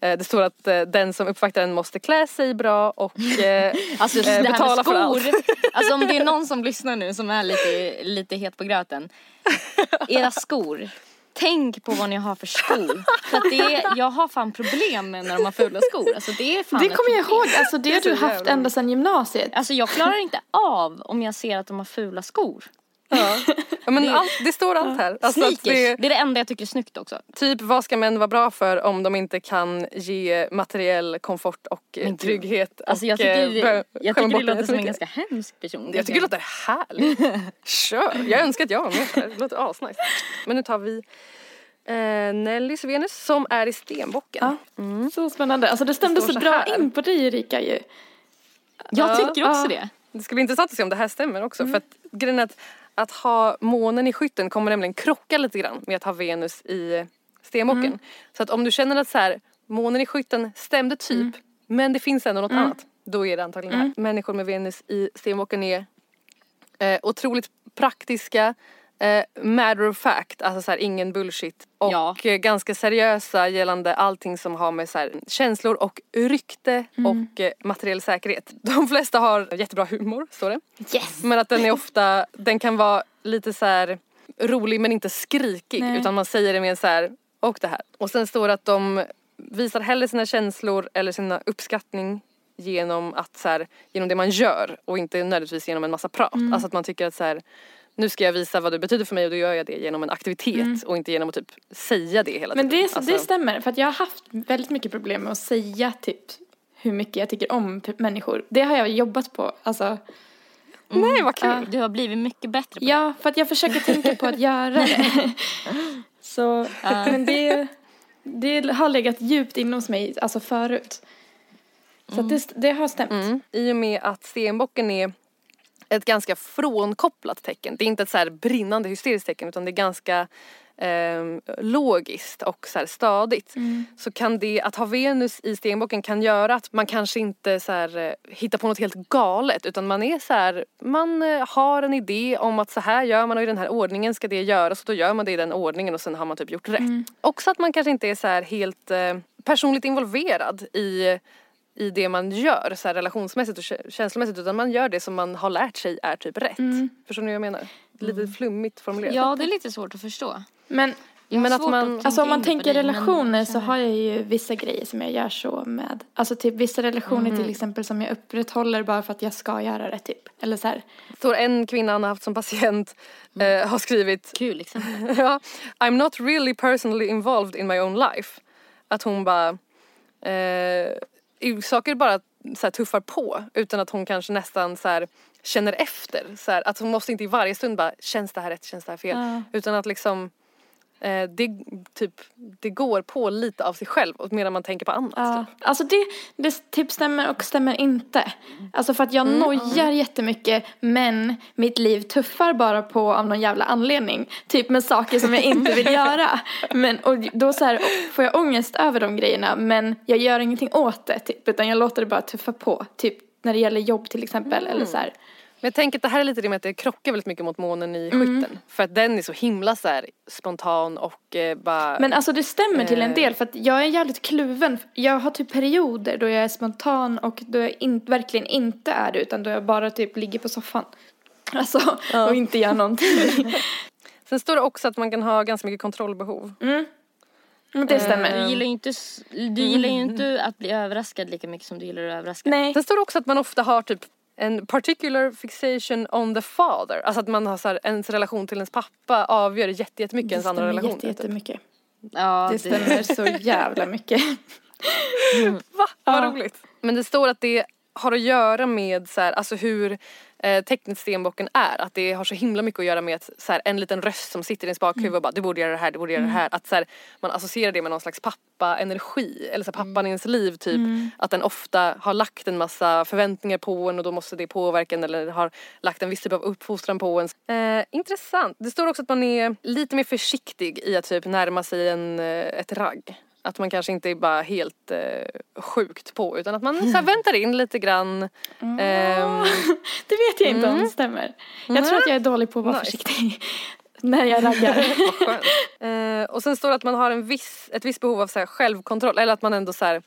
eh, det står att eh, den som uppvaktar en måste klä sig bra och <laughs> eh, Alltså eh, det här med betala för allt. skor. <laughs> Alltså om det är någon som lyssnar nu som är lite, lite het på gröten. Era skor. Tänk på vad ni har för skor. För att det är, jag har fan problem med när de har fula skor. Alltså det är fan Det kommer jag ihåg, alltså det har så du haft jävla ända sedan gymnasiet. Alltså jag klarar inte av om jag ser att de har fula skor. Ja. Ja, men Det- allt, det står allt här. Alltså Sneakers, det, det är det enda jag tycker är snyggt också. typ vad ska män vara bra för om de inte kan ge materiell komfort och eh, Men trygghet Alltså jag och eh, tycker, jag skämma tycker bort det låter som en ganska hemsk person. Jag tycker det låter härligt. Kör! Jag önskar att jag var med på det här. Det låter asnice. Men nu tar vi eh, Nellys Venus som är i stenbocken. Ja. Så spännande. Alltså det stämde Det så så bra här. in på dig Erika ju. Jag Ja, tycker också ja. det. Det ska bli intressant att se om det här stämmer också. Mm. För att grejen är att, att ha månen i skytten kommer nämligen krocka lite grann med att ha Venus i stenbocken. Mm. Så att om du känner att så här, månen i skytten stämde typ Mm. men det finns ändå något annat. Då är det antagligen det här. Människor med Venus i stenbocken är eh, otroligt praktiska, eh, matter of fact, alltså så här, ingen bullshit. Och Ja. eh, ganska seriösa gällande allting som har med så här, känslor och rykte och eh, materiell säkerhet. <laughs> De flesta har jättebra humor, står det. Yes! Men att den är <laughs> ofta, den kan vara lite så här rolig men inte skrikig Nej. utan man säger det med så här och det här. Och sen står det att de visar hellre sina känslor eller sina uppskattning genom att så genom det man gör och inte nödvändigtvis genom en massa prat. Mm. Alltså att man tycker att så nu ska jag visa vad du betyder för mig och då gör jag det genom en aktivitet och inte genom att typ säga det hela Mm. Men tiden. det, Alltså- det stämmer, för att jag har haft väldigt mycket problem med att säga typ hur mycket jag tycker om människor. Det har jag jobbat på. Alltså, Nej vad kul! Ja. Du har blivit mycket bättre på det. ja, för att jag försöker tänka på att göra det. <laughs> Så, men det, det har legat djupt inom mig, alltså förut. Så att det, det har stämt. Mm. I och med att stenbocken är ett ganska frånkopplat tecken. Det är inte ett så brinnande hysteriskt tecken utan det är ganska ehm, logiskt och så stadigt. Så kan det, att ha Venus i stenbocken kan göra att man kanske inte så här, eh, hittar på något helt galet utan man är så här, man eh, har en idé om att så här gör man och i den här ordningen ska det göras och då gör man det i den ordningen och sen har man typ gjort rätt. Också att man kanske inte är så här helt eh, personligt involverad i i det man gör så här, relationsmässigt och kä- känslomässigt utan man gör det som man har lärt sig är typ rätt. Förstår ni vad jag menar? Lite flummigt formulerat. Ja, det är lite svårt att förstå. Men Men att man- tänka Alltså om man tänker det, relationer så har jag ju vissa grejer som jag gör så med. Alltså typ vissa relationer till exempel som jag upprätthåller bara för att jag ska göra det typ. Eller så här. står en kvinna han har haft som patient eh, har skrivit Kul exempel. <laughs> ja, I'm not really personally involved in my own life. Att hon bara eh, saker bara så här, tuffar på utan att hon kanske nästan så här, känner efter. Så här, att hon måste inte i varje stund bara känns det här rätt, känns det här fel. Ja. Utan att liksom eh, det, typ, det går på lite av sig själv medan man tänker på annat. Ja, Typ. alltså det, det typ stämmer och stämmer inte. Alltså för att jag nojar jättemycket men mitt liv tuffar bara på av någon jävla anledning. Typ med saker som jag inte vill <laughs> göra. Men, och då så här, får jag ångest över de grejerna men jag gör ingenting åt det typ utan jag låter det bara tuffa på. Typ när det gäller jobb till exempel eller så här. Men jag tänker att det här är lite det med att det krockar väldigt mycket mot månen i skytten. För att den är så himla så här spontan och eh, bara Men alltså det stämmer till en Eh. del för att jag är jävligt kluven. Jag har typ perioder då jag är spontan och då jag in, verkligen inte är det utan då jag bara typ ligger på soffan. <laughs> Alltså och inte gör någonting. <laughs> Sen står det också att man kan ha ganska mycket kontrollbehov. Men det stämmer. Du gillar ju inte, du gillar ju inte att bli överraskad lika mycket som du gillar att överraska. Nej. Sen står det också att man ofta har typ en particular fixation on the father. Alltså att man har så här, ens relation till ens pappa avgör jätte- jättemycket ens andra relationer. jätte, typ. jättemycket. Ja, Det stämmer så jävla mycket. <laughs> Va? Vad roligt. Men det står att det har att göra med så här, alltså hur eh, tecknet Stenbocken är. Att det har så himla mycket att göra med att, så här, en liten röst som sitter i ens bakhuvud och bara du borde göra det här, du borde göra det här. Att så här, man associerar det med någon slags pappa-energi. Eller så pappan i ens liv typ. Att den ofta har lagt en massa förväntningar på en och då måste det påverka en eller har lagt en viss typ av uppfostran på en. Eh, intressant. Det står också att man är lite mer försiktig i att typ närma sig en, eh, ett ragg. Att man kanske inte är bara helt eh, sjukt på utan att man så här, väntar in lite grann. Ehm, <laughs> Det vet jag inte om det stämmer. Jag tror att jag är dålig på att vara Nice. försiktig. <laughs> När jag raggar. <laughs> Eh, och sen står det att man har en viss, ett visst behov av så självkontroll eller att man ändå så här,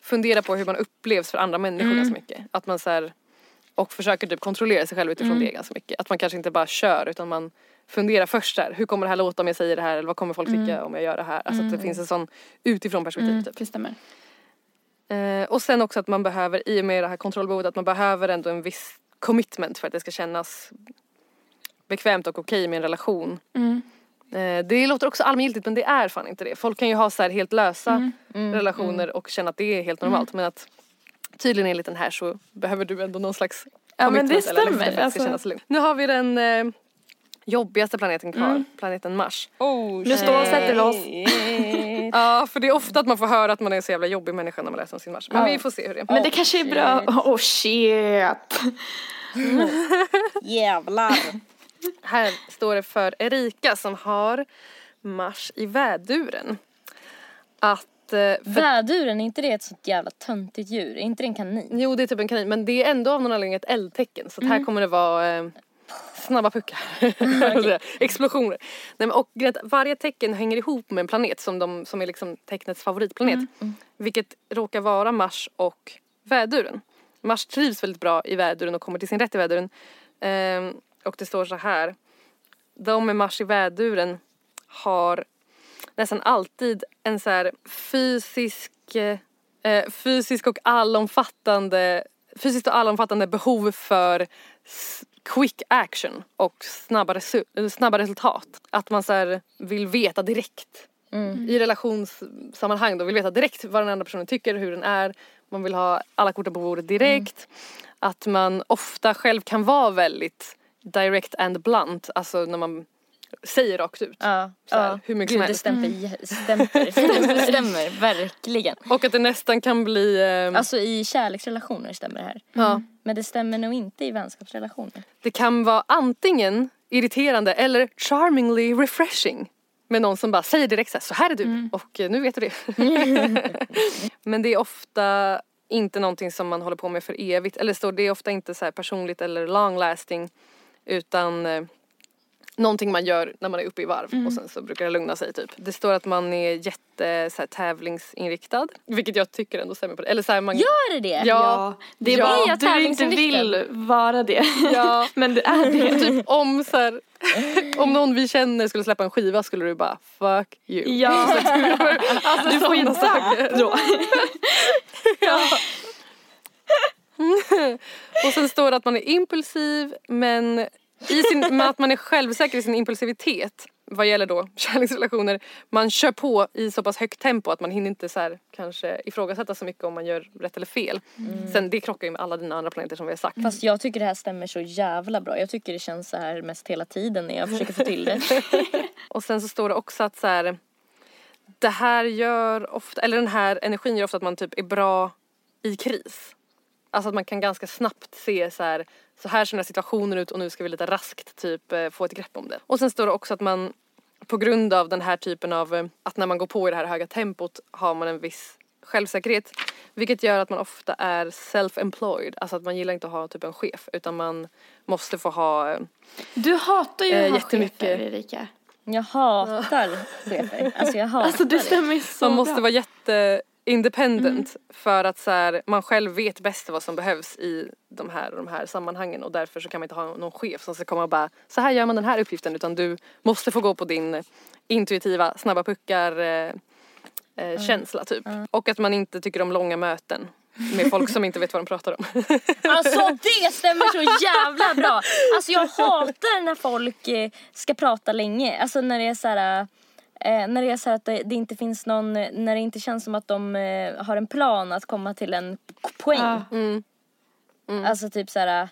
funderar på hur man upplevs för andra människor ganska mycket. Att man så här, och försöker typ kontrollera sig själv utifrån det ganska mycket. Att man kanske inte bara kör utan man funderar först där. Hur kommer det här låta om jag säger det här eller vad kommer folk tycka om jag gör det här? Alltså att det finns en sån utifrån perspektiv typ. Det stämmer. Eh, och sen också att man behöver, i och med det här kontrollbehovet, att man behöver ändå en viss commitment för att det ska kännas bekvämt och okej med en relation. Eh, det låter också allmängiltigt men det är fan inte det. Folk kan ju ha så här helt lösa relationer och känna att det är helt normalt men att tydligen enligt den här så behöver du ändå någon slags Ja, men det eller stämmer, att det ska alltså. Nu har vi den eh, jobbigaste planeten kvar, planeten Mars. Nu stålsätter vi oss. <laughs> Ja för det är ofta att man får höra att man är en så jävla jobbig människa när man läser om sin Mars. Men vi får se hur det är. Men det kanske är bra. Oh shit. <laughs> Jävlar. Här står det för Erika som har Mars i väduren. Att, eh, för, Väduren, är inte det ett sånt jävla töntigt djur? Är inte det en kanin? jo det är typ en kanin men det är ändå av någon anledning ett eldtecken så att här kommer det vara eh, snabba puckar. <laughs> <laughs> Explosioner. Nej, men, och varje tecken hänger ihop med en planet som, de, som är liksom tecknets favoritplanet. Vilket råkar vara Mars och väduren. Mars trivs väldigt bra i väduren och kommer till sin rätt i väduren. Ehm, och det står så här. De med Mars i väduren har nästan alltid en så här fysisk, eh, fysisk och allomfattande fysiskt och allomfattande behov för quick action och snabba, resu- snabba resultat. Att man så vill veta direkt. I relationssammanhang då vill veta direkt vad den andra personen tycker, hur den är. Man vill ha alla korten på bordet direkt. Att man ofta själv kan vara väldigt direct and blunt, alltså när man säger rakt ut. Ja, Så här, ja. hur mycket Gud, som det helst. stämmer, <laughs> stämmer, det <laughs> stämmer, verkligen. Och att det nästan kan bli, ehm, Alltså i kärleksrelationer stämmer det här. ja, Men det stämmer nog inte i vänskapsrelationer. det kan vara antingen irriterande eller charmingly refreshing. Med någon som bara säger direkt så här, så här är du och eh, nu vet du det. <laughs> Men det är ofta inte någonting som man håller på med för evigt. Eller så det är ofta inte så här personligt eller long lasting. Utan eh, någonting man gör när man är uppe i varv och sen så brukar det lugna sig typ. Det står att man är jätte så här, tävlingsinriktad, vilket jag tycker ändå stämmer på det. Eller så här, man, Gör det det? Ja, Ja, det är Ja. bara att du inte vill vara det. Ja. <laughs> Men det är det. <laughs> typ om så här, om någon vi känner skulle släppa en skiva skulle du bara fuck you. Ja, <laughs> Alltså, du får ju dö då. Och sen står det att man är impulsiv men i sin, med att man är självsäker i sin impulsivitet vad gäller då kärleksrelationer. Man kör på i så pass högt tempo att man hinner inte så här, kanske ifrågasätta så mycket om man gör rätt eller fel. Sen det krockar ju med alla dina andra planeter som vi har sagt. Fast jag tycker det här stämmer så jävla bra. Jag tycker det känns så här mest hela tiden när jag försöker få till det. <laughs> Och sen så står det också att så här, det här gör ofta, eller den här energin gör ofta att man typ är bra i kris. Alltså att man kan ganska snabbt se så här, så här ser den här situationen ut och nu ska vi lite raskt typ eh, få ett grepp om det. Och sen står det också att man på grund av den här typen av, eh, att när man går på i det här höga tempot har man en viss självsäkerhet. Vilket gör att man ofta är self-employed, alltså att man gillar inte att ha typ en chef utan man måste få ha eh, Du hatar ju att ha jättemycket. chefer, Erika. Jag hatar chefer. Alltså jag <laughs> hatar Alltså det det. stämmer så Man måste bra. vara jätte independent för att så här, man själv vet bäst vad som behövs i de här de här sammanhangen och därför så kan man inte ha någon chef som ska komma och bara så här gör man den här uppgiften utan du måste få gå på din intuitiva snabba puckar eh, eh, känsla typ. Och att man inte tycker om långa möten med folk som inte vet vad de pratar om. <laughs> Alltså det stämmer så jävla bra. Alltså jag hatar när folk eh, ska prata länge. Alltså när det är så här. Eh, när det är så här att det, det inte finns någon, när det inte känns som att de eh, har en plan att komma till en poäng. Ja. Alltså typ så här.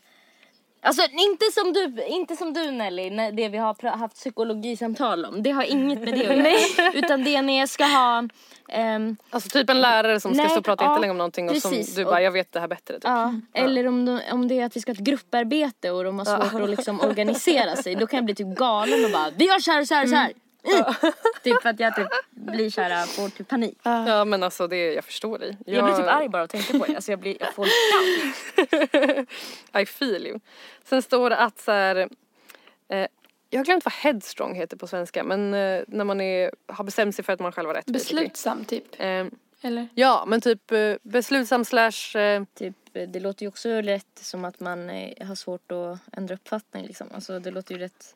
Alltså inte som du, inte som du Nelly, när det vi har haft psykologisamtal om. Det har inget med det att <laughs> göra. Utan det jag ska ha ehm, Alltså typ en lärare som ska Nej, stå och prata ja, jättelänge om någonting och som precis. du bara jag vet det här bättre typ. Ja, eller om, de, om det är att vi ska ha ett grupparbete och de har svårt att liksom organisera sig. Då kan jag bli typ galen och bara vi gör så här och så här och så här. Mm. <laughs> Typ för att jag typ blir så här, får typ panik. Ja men alltså det, jag förstår dig. Jag blir typ arg bara att tänka på det. Alltså jag, blir, jag får. <laughs> I feel you. Sen står det att så här, eh, jag har glömt vad headstrong heter på svenska men eh, när man är, har bestämt sig för att man själv har rätt. Beslutsam typ. Eh, Eller? ja men typ eh, beslutsam slash eh, Typ, det låter ju också rätt som att man eh, har svårt att ändra uppfattning liksom. Alltså det låter ju rätt...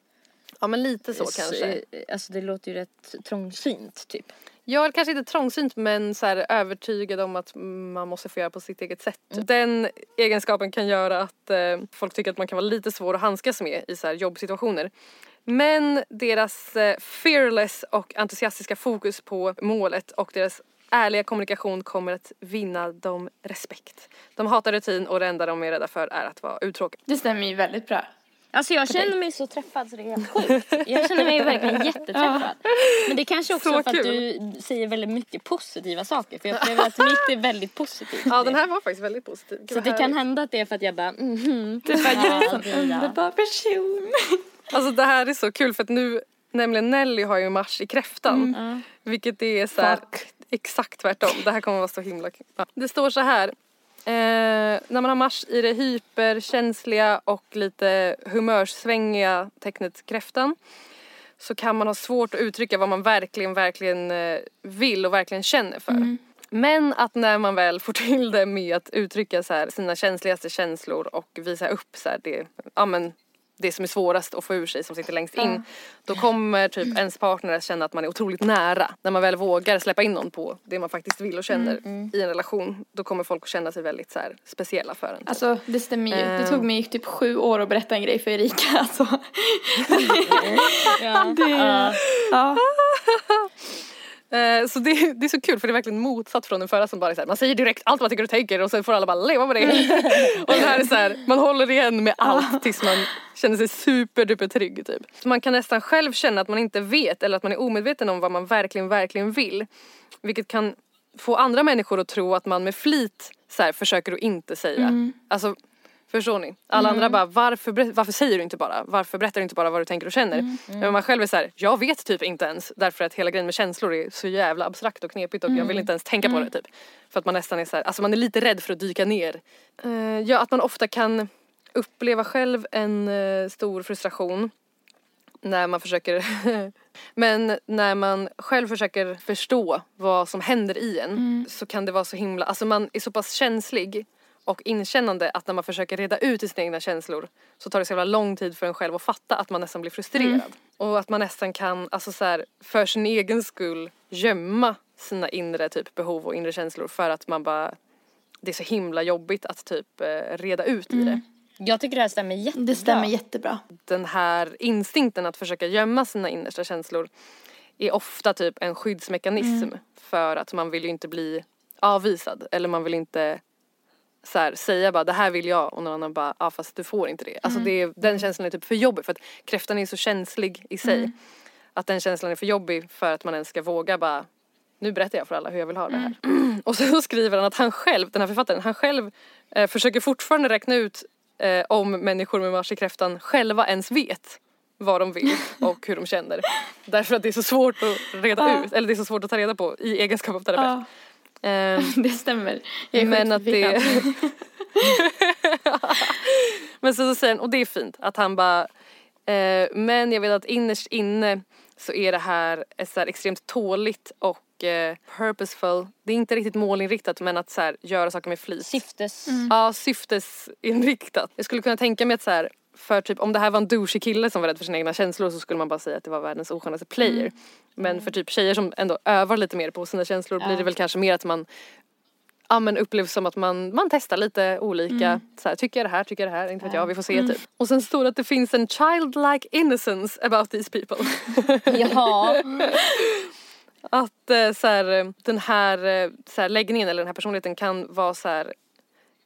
ja men lite så kanske. eh, Alltså det låter ju rätt trångsynt typ. Jag är kanske inte trångsynt men så här, övertygad om att man måste få göra på sitt eget sätt. Den egenskapen kan göra att eh, folk tycker att man kan vara lite svår att handskas med i så här, jobbsituationer. Men deras eh, fearless och entusiastiska fokus på målet och deras ärliga kommunikation kommer att vinna dem respekt. De hatar rutin och det enda de är rädda för är att vara uttråkade. Det stämmer ju väldigt bra. Alltså jag känner mig så träffad så det är helt sjukt. <laughs> Jag känner mig verkligen jätteträffad. Men det kanske också Så är för att kul. du säger väldigt mycket positiva saker. För jag upplever att mitt är väldigt positivt. Ja den här var faktiskt väldigt positiv. Gud, Så det kan hända att det är för att jag bara mhm. Det är för att jag är en sån underbar person. Alltså det här är så kul för att nu, nämligen Nelly har ju Mars i kräftan. Vilket är så här, exakt tvärtom. Det här kommer vara så himla kul. Det står så här. Eh, när man har Mars i det hyperkänsliga och lite humörsvängiga tecknet kräftan så kan man ha svårt att uttrycka vad man verkligen, verkligen eh, vill och verkligen känner för. Men att när man väl får till det med att uttrycka så här, sina känsligaste känslor och visa upp så här, det, ja, men, det som är svårast att få ur sig som sitter längst in. Då kommer typ ens partner att känna att man är otroligt nära. När man väl vågar släppa in någon på det man faktiskt vill och känner i en relation. Då kommer folk att känna sig väldigt så här, speciella för en. typ. Alltså det stämmer ju. Det Eh. tog mig typ sju år att berätta en grej för Erika. Alltså. <laughs> Ja. <laughs> Det, ja. Eh, <laughs> så det, <laughs> det är så kul för det är verkligen motsatt från den förra som bara så här, man säger direkt allt man tycker och tänker och sen får alla bara leva med det. <laughs> och det här är så här, man håller igen med allt tills man känner sig superduper trygg typ. Så man kan nästan själv känna att man inte vet eller att man är omedveten om vad man verkligen, verkligen vill. Vilket kan få andra människor att tro att man med flit så här, försöker att inte säga. Alltså Förstår ni? Alla andra bara varför, varför säger du inte bara? Varför berättar du inte bara vad du tänker och känner? Men man själv är så här, jag vet typ inte ens därför att hela grejen med känslor är så jävla abstrakt och knepigt och jag vill inte ens tänka på det typ. För att man nästan är så här, alltså man är lite rädd för att dyka ner. Eh, ja, att man ofta kan uppleva själv en eh, stor frustration när man försöker <laughs> Men när man själv försöker förstå vad som händer i en så kan det vara så himla, alltså man är så pass känslig och inkännande att när man försöker reda ut i sina egna känslor så tar det så jävla lång tid för en själv att fatta att man nästan blir frustrerad. Och att man nästan kan, alltså så här, för sin egen skull gömma sina inre typ behov och inre känslor för att man bara det är så himla jobbigt att typ eh, reda ut i det. Jag tycker det här stämmer jättebra. Det stämmer jättebra. Den här instinkten att försöka gömma sina innersta känslor är ofta typ en skyddsmekanism för att man vill ju inte bli avvisad eller man vill inte så här, säga bara det här vill jag och någon annan bara ja fast du får inte det. Alltså det är, den känslan är typ för jobbig för att kräftan är så känslig i sig. Att den känslan är för jobbig för att man ens ska våga bara nu berättar jag för alla hur jag vill ha det här. Och så <laughs> skriver han att han själv, den här författaren, han själv eh, försöker fortfarande räkna ut eh, om människor med mars i kräftan själva ens vet vad de vill och hur de känner. <laughs> Därför att det är så svårt att reda ut, eller det är så svårt att ta reda på i egenskap av terapeut. Ja, Eh, <laughs> det stämmer. Jag är men att det... <laughs> men så, så säger han, och det är fint, att han bara eh, Men jag vet att innerst inne så är det här ett så här extremt tåligt och eh, purposeful. Det är inte riktigt målinriktat men att så här, göra saker med flit. Syftes... Ja, syftesinriktat. Jag skulle kunna tänka mig att så här, för typ om det här var en douchig kille som var rädd för sina egna känslor så skulle man bara säga att det var världens oskönaste player. Men för typ tjejer som ändå övar lite mer på sina känslor blir det väl kanske mer att man Ja men upplevs som att man, man testar lite olika, så här, tycker jag det här, tycker jag det här, inte vet jag, vi får se typ. Och sen står det att det finns en childlike innocence about these people. <laughs> Ja. <laughs> att eh, så här, den här, eh, så här läggningen eller den här personligheten kan vara så här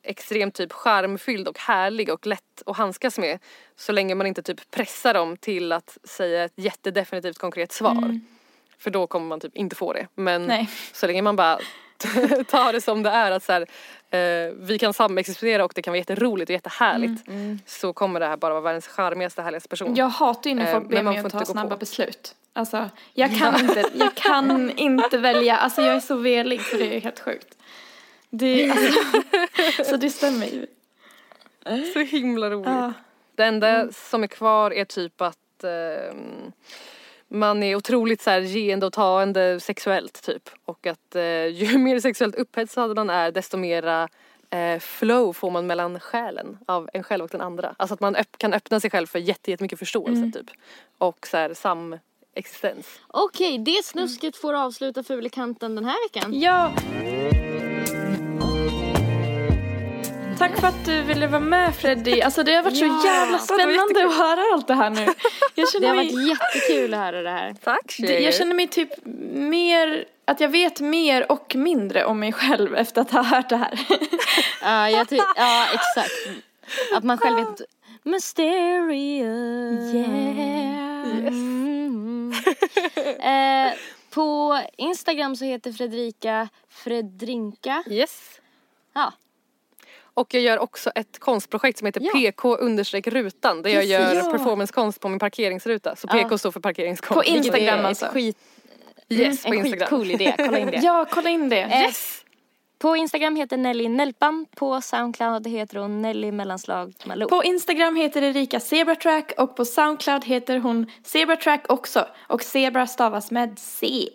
extremt typ charmfylld och härlig och lätt att handskas med så länge man inte typ pressar dem till att säga ett jättedefinitivt konkret svar. För då kommer man typ inte få det. Men Nej. så länge man bara <laughs> tar det som det är att så här, eh, vi kan samexistera och det kan vara jätteroligt och jättehärligt så kommer det här bara vara världens charmigaste härligaste person. Jag hatar ju när Eh, folk ber man mig får att ta snabba på. beslut. Alltså, jag <laughs> kan, inte, jag kan inte välja. Alltså jag är så velig så det är helt sjukt. Det, <laughs> så det stämmer ju. Så himla roligt. Ja. Det enda som är kvar är typ att ehm, man är otroligt så här geende och taende sexuellt typ. Och att eh, ju <laughs> mer sexuellt upphetsad man är desto mera eh, flow får man mellan själen av en själv och den andra. Alltså att man öpp- kan öppna sig själv för jätte- jättemycket förståelse typ. Och så här samexistens. Okej, det snusket får avsluta Fulekanten den här veckan. Ja. Tack för att du ville vara med Freddy. Alltså det har varit så jävla spännande att höra allt det här nu. Jag Det har mig, varit jättekul att höra det här. Tack det, jag känner mig typ mer, att jag vet mer och mindre om mig själv efter att ha hört det här. <laughs> Ja, jag ty- ja exakt. Att man själv vet Mysterious. Mm. <laughs> eh, på Instagram så heter Fredrika Fredrinka. Yes. Ja, Och jag gör också ett konstprojekt som heter Ja. PK understreck rutan där jag gör Ja. performancekonst på min parkeringsruta. Så PK står för parkeringskonst. På Instagram alltså. skit, Yes, på en Instagram. skitcool idé. Kolla in det. <laughs> Ja, kolla in det. Eh, På Instagram heter Nelly Nelpan. På Soundcloud heter hon Nelly mellanslag Malou. På Instagram heter Erika Zebratrack och på Soundcloud heter hon Zebratrack också. Och Zebra stavas med C.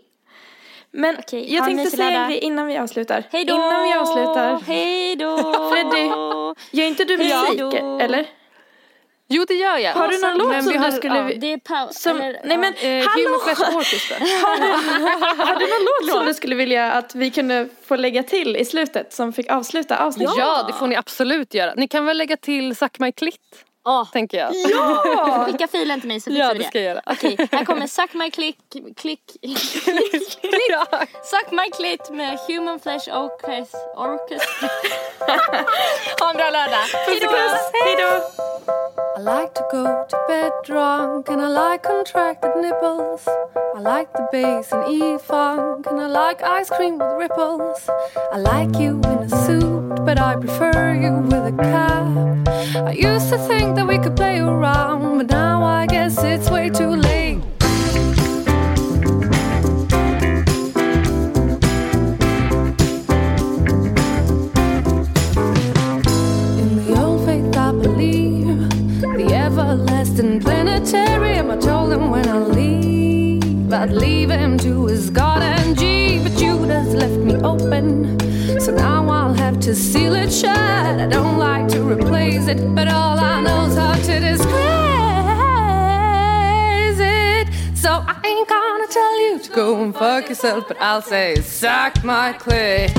Men Okej, jag ha en tänkte mysig säga en lördag. grej innan vi avslutar. Hej då! Innan vi avslutar. Hej då! <laughs> Freddy, Gör inte du Hej musik, eller? Jo det gör jag. Har du någon låt som vi du skulle... ja. Det är paus. Som, eller, nej men, Eh, hallå! Human Flesh Orchestra. <laughs> Har du någon låt som du skulle vilja att vi kunde få lägga till i slutet som fick avsluta avsnittet? Ja det får ni absolut göra. Ni kan väl lägga till Suck My Clit Ja. tänker jag. Ja! <laughs> Skicka filen till mig så Ja fixar vi det det. ska jag göra. Okej, här kommer Suck My Click, click, ja. <laughs> Suck My Clit med Human Flesh Orchestra. Orchestra. <laughs> ha en bra lördag. Hej då! Hej då! I like to go to bed drunk and I like contracted nipples. I like the bass in E-funk and I like ice cream with ripples. I like you in a suit, but I prefer you with a cap. I used to think that we could play around, but now I guess it's way too late. In the old faith, I believe the everlasting planetarium. I told him when I leave, I'd leave him to his God and G, but you just left me open. So now I'll have to seal it shut. I don't like to replace it, but all I know is how to disgrace it. So I ain't gonna tell you to go and fuck yourself, but I'll say, suck my clit.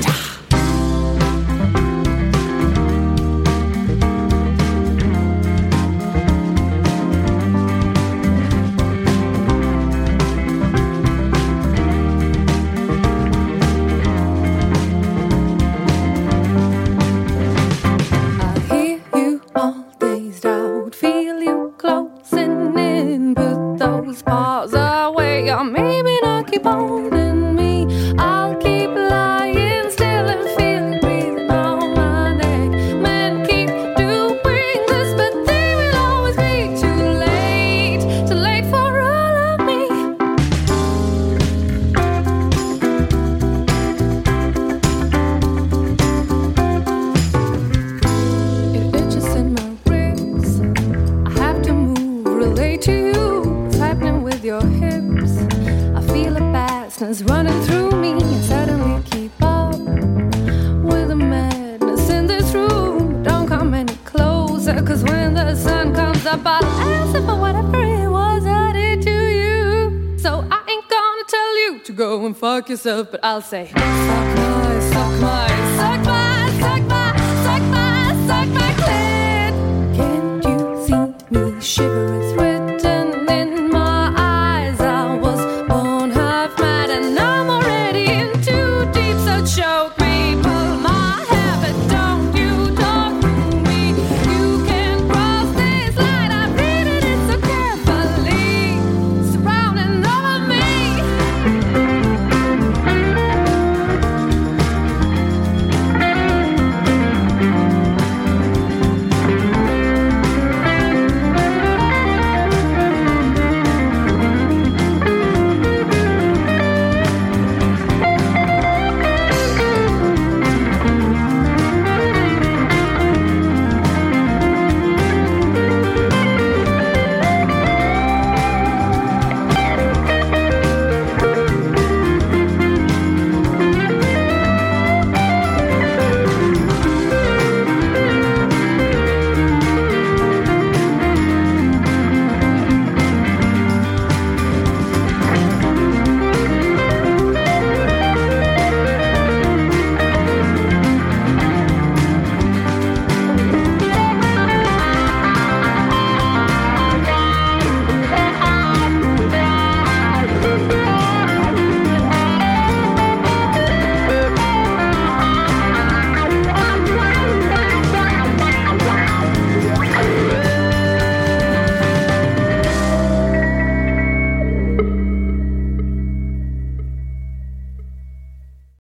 but I'll say.